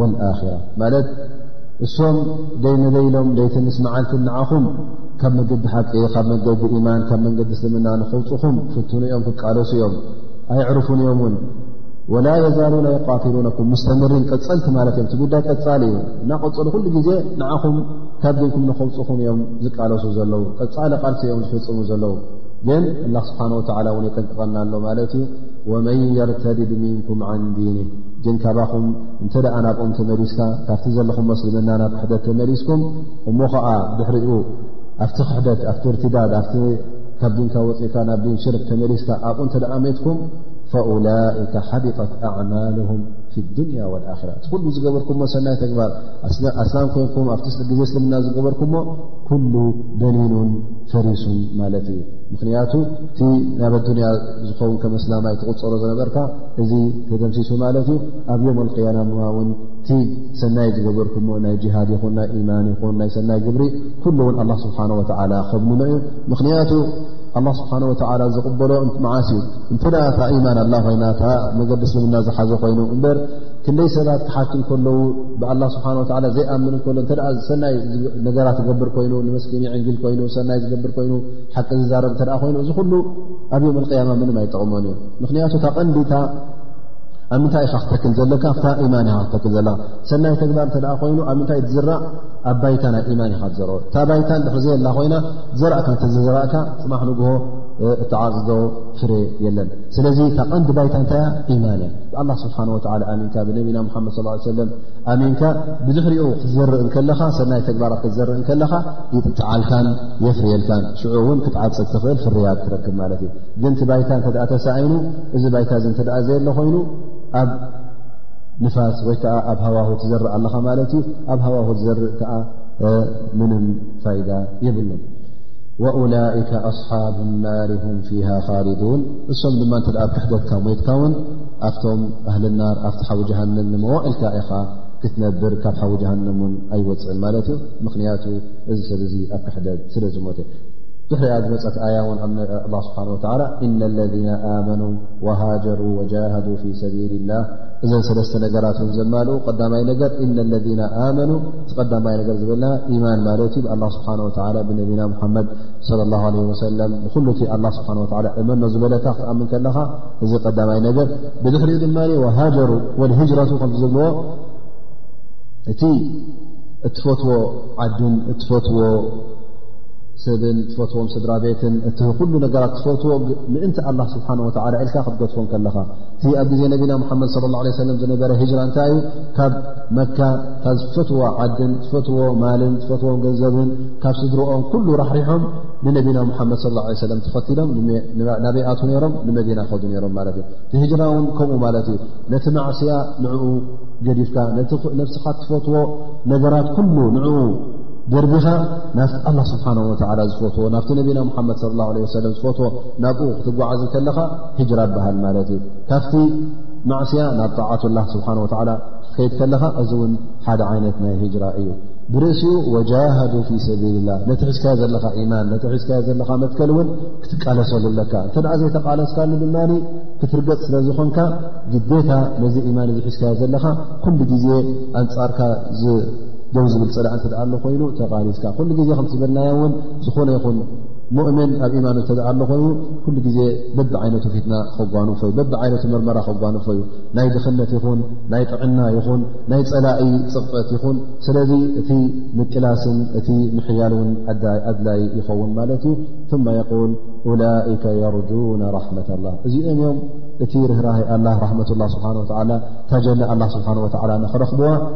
ወልኣራ ማለት እሶም ደይ ንደይሎም ደይቲ ምስ መዓልቲ ንዓኹም ካብ መገዲ ሓቂ ካብ መገዲ ኢማን ካብ መንገዲ እስልምና ንኸውፅኹም ክፍትኑ እዮም ክቃለሱ እዮም ኣይዕርፉን እዮም እውን ወላ የዛሉና ይቃትሉነኩም ሙስተምሪን ቀፀልቲ ማለት እዮም እቲ ጉዳይ ቀፃሊ እዩ እናቀፅሉ ኩሉ ግዜ ንዓኹም ካብ ድንኩም ንኸውፅኹም እዮም ዝቃለሱ ዘለዉ ቀፃሊ ቃልሲ እዮም ዝፍፅሙ ዘለዉ ግን ኣላ ስብሓን ወተላ እውን የጠንቅቐና ኣሎ ማለት እዩ ወመን የርተድድ ምንኩም ዓን ዲን ግን ካባኹም እንተ ደኣ ናብኦም ተመሊስካ ካብቲ ዘለኹም መስልምና ናብ ክሕደት ተመሊስኩም እሞ ኸዓ ድሕሪኡ ኣብቲ ክሕደት ኣብቲ እርትዳድ ኣ ካብ ዲንካ ወፅእካ ናብ ዲን ሽርክ ተመሊስካ ኣብኡ እንተ ደኣ ሜትኩም ፈኡላይከ ሓቢጠት ኣዕማልሁም ፊ ዱንያ ወልኣራ እቲ ኩሉ ዝገበርኩምሞ ሰናይ ተግባር ኣስላም ኮንኩም ኣብቲ ግዜ እስልምና ዝገበርኩምሞ ኩሉ በኒኑን ፈሪሱን ማለት እዩ ምኽንያቱ እቲ ናብ ኣዱንያ ዝኸውን ከም ኣስላማይ ትቕፀሮ ዝነበርካ እዚ ተደምሲሱ ማለት እዩ ኣብ ዮም ኣልቅያና ማ ውን እቲ ሰናይ ዝገበርኩሞ ናይ ጅሃድ ይኹን ናይ ኢማን ይኹን ናይ ሰናይ ግብሪ ኩሉ እውን ኣላ ስብሓን ወተዓላ ከብልኖ እዩ ምኽንያቱ ኣላ ስብሓን ወተዓላ ዝቕበሎ መዓስ እዩ እንተ ደ እታ ኢማን ኣላ ኮይና እታ መገዲ እስልምና ዝሓዘ ኮይኑ እምበር ክንደይ ሰባት ክሓት ከለዉ ብኣላ ስብሓን ወላ ዘይኣምን ከሎ እተ ሰናይ ነገራት ዝገብር ኮይኑ ንመስኪን ዕንግል ኮይኑ ሰናይ ዝገብር ኮይኑ ሓቂ ዝዛረብ እተ ኮይኑ እዚ ኩሉ ኣብ ዮም ኣልቅያማ ምንም ኣይጠቕሞን እዩ ምክንያቱ እታ ቀንዲታ ኣብ ምንታይ ኢኻ ክተክል ዘለካ ታ ኢማን ኢኻ ክተክል ዘለካ ሰናይ ተግባር እተ ኮይኑ ኣብ ምንታይ ትዝራእ ኣብ ባይታ ናይ ኢማን ኢኻ ትዘርኦ እታ ባይታ ድሕዘየላ ኮይና ዘራእካ እተዘዘራእካ ፅማሕ ንግሆ እተዓፅዶ ፍረ የለን ስለዚ ታ ቀንዲ ባይታ እንታይ ኢማን እያ ብኣላ ስብሓን ወ ኣሚንካ ብነቢና ሓመድ ሰለም ኣሚንካ ብድሕሪኡ ክትዘርእ ከለኻ ሰናይ ተግባራት ክትዘርእ ከለኻ ይጥዓልካን የፍርየልካን ሽዑ እውን ክትዓፅድ ትኽእል ፍርያት ትረክብ ማለት እዩ ግን እቲ ባይታ እተ ተሳዒኑ እዚ ባይታ እ እተ ዘየለ ኮይኑ ኣብ ንፋስ ወይ ከዓ ኣብ ሃዋሁ ትዘርእ ኣለኻ ማለት እዩ ኣብ ሃዋሁ ዝዘርእ ከዓ ምንም ፋይዳ የብሉ ወላይከ ኣስሓብ ናር ም ፊሃ ካሊዱን እሶም ድማ እተ ኣብ ክሕደትካ ሞትካ ውን ኣብቶም ባህልናር ኣብቲ ሓዊ ጀሃንም ንመዋእልካ ኢኻ ክትነብር ካብ ሓዊ ጀሃንም ን ኣይወፅእን ማለት እዩ ምክንያቱ እዚ ሰብ እዚ ኣብ ክሕደት ስለ ዝሞት ድሕሪኣ ዝመፀት ኣያ ን ኣ ስብሓ እነ ለذነ ኣመኑ ወሃጀሩ ወጃሃዱ ፊ ሰቢል ላህ እዘን ሰለስተ ነገራት ን ዘማልኡ ቀዳማይ ነገር እነ ለذ ኣመኑ እቲ ቀዳማይ ነገር ዝበልና ኢማን ማለት ዩ ብኣ ስብሓ ብነቢና ሓመድ ለ ላ ለ ወሰለም ብኩሉ እቲ ኣ ስብሓ እመኖ ዝበለካ ክትኣምን ከለኻ እዚ ቀዳማይ ነገር ብድሕሪኡ ድማ ወሃጀሩ ወልሂጅረቱ ከም ዝብልዎ እቲ እትፈትዎ ዓድን እትፈትዎ ሰብን ትፈትዎም ስድራ ቤትን እቲ ኩሉ ነገራት ትፈትዎ ምእንቲ ኣላ ስብሓን ወላ ኢልካ ክትገትፎም ከለኻ እቲ ኣብ ግዜ ነቢና ሙሓመድ ለ ላ ሰለም ዝነበረ ሂጅራ እንታይ እዩ ካብ መካ ካብ ዝፈትዎ ዓድን ትፈትዎ ማልን ዝፈትዎም ገንዘብን ካብ ስድርኦም ኩሉ ራሕሪሖም ንነቢና ሙሓመድ ለ ላ ሰለም ተኸትሎም ናበይኣት ነሮም ንመዲና ከዱ ነሮም ማለት እዩ እቲ ሂጅራ እውን ከምኡ ማለት እዩ ነቲ ማዕስያ ንዕኡ ገዲፍካ ነቲ ነብስኻ ትፈትዎ ነገራት ኩሉ ንኡ ደርቢኻ ናብቲ ኣላ ስብሓን ወላ ዝፈትዎ ናብቲ ነቢና ሙሓመድ ለ ላ ለ ወሰለም ዝፈትዎ ናብኡ ክትጓዓዝ ከለኻ ሂጅራ በሃል ማለት እዩ ካብቲ ማዕስያ ናብ ጣዓት ላ ስብሓን ወላ ክትከይድ ከለኻ እዚ እውን ሓደ ዓይነት ናይ ሂጅራ እዩ ብርእሲኡ ወጃሃዱ ፊ ሰቢል ላ ነቲ ሒዝካዮ ዘለኻ ኢማን ነቲ ሒዝካዮ ዘለኻ መትከል እውን ክትቃለሰሉ ኣለካ እንተ ኣ ዘይተቃለስካሉ ድማ ክትርገፅ ስለ ዝኾንካ ግዴታ ነዚ ኢማን እዚ ሒዝካዮ ዘለኻ ኩሉ ግዜ ኣንፃርካ ደው ዝብል ፅላእ እተ ኣሎ ኮይኑ ተቓሊስካ ኩሉ ግዜ ከም ዝበልናዮ እውን ዝኾነ ይኹን ሙእምን ኣብ ኢማኑ እተ ኣሎ ኮይኑ ኩሉ ግዜ በቢ ዓይነቱ ፊትና ከጓንፎ ዩ በቢ ዓይነቱ መርመራ ከጓንፎ ዩ ናይ ድኽነት ይኹን ናይ ጥዕና ይኹን ናይ ፀላኢ ፅቕጠት ይኹን ስለዚ እቲ ምቅላስን እቲ ምሕያል ውን ኣድላይ ይኸውን ማለት እዩ ትማ የቁል ኡላይከ የርጁና ራሕመት ላ እዚኦም እዮም እቲ ርህራህ ኣላ ራሕመት ላ ስብሓን ወላ ታጀና ኣላ ስብሓን ወላ ንክረኽብዋ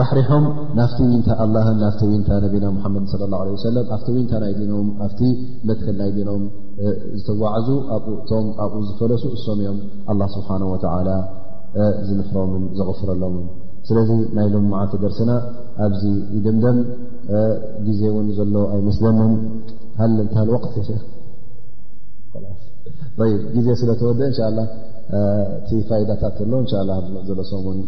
ራሕሪሖም ናፍቲ ዊንታ ኣላህን ናፍቲ ዊንታ ነቢና ሙሓመድን ስለ ላ ለ ሰለም ኣብቲ ዊንታ ናይ ዲኖም ኣብቲ መትከል ናይ ዲኖም ዝተጓዓዙ ኣብኡእቶም ኣብኡ ዝፈለሱ እሶም እዮም ኣላ ስብሓን ወተላ ዝምሕሮምን ዘቕፍረሎምን ስለዚ ናይ ሎም መዓልቲ ደርስና ኣብዚ ይድምደም ግዜ እውን ዘሎ ኣይመስለንን ሃልንታ ወቅት ይ ግዜ ስለ ተወደ እንሻ ላ እቲ ፋይዳታት ኣሎ እንሻ ላ ዘሎ ሰሙን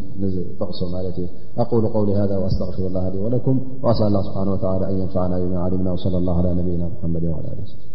ص التي أقول قول هذا وأستغفر الله لي ولكم وأسأل الله سبحانه وتعالى أن ينفعنا بمعالمنا وصلى الله على نبينا محمد وعلى له وسلم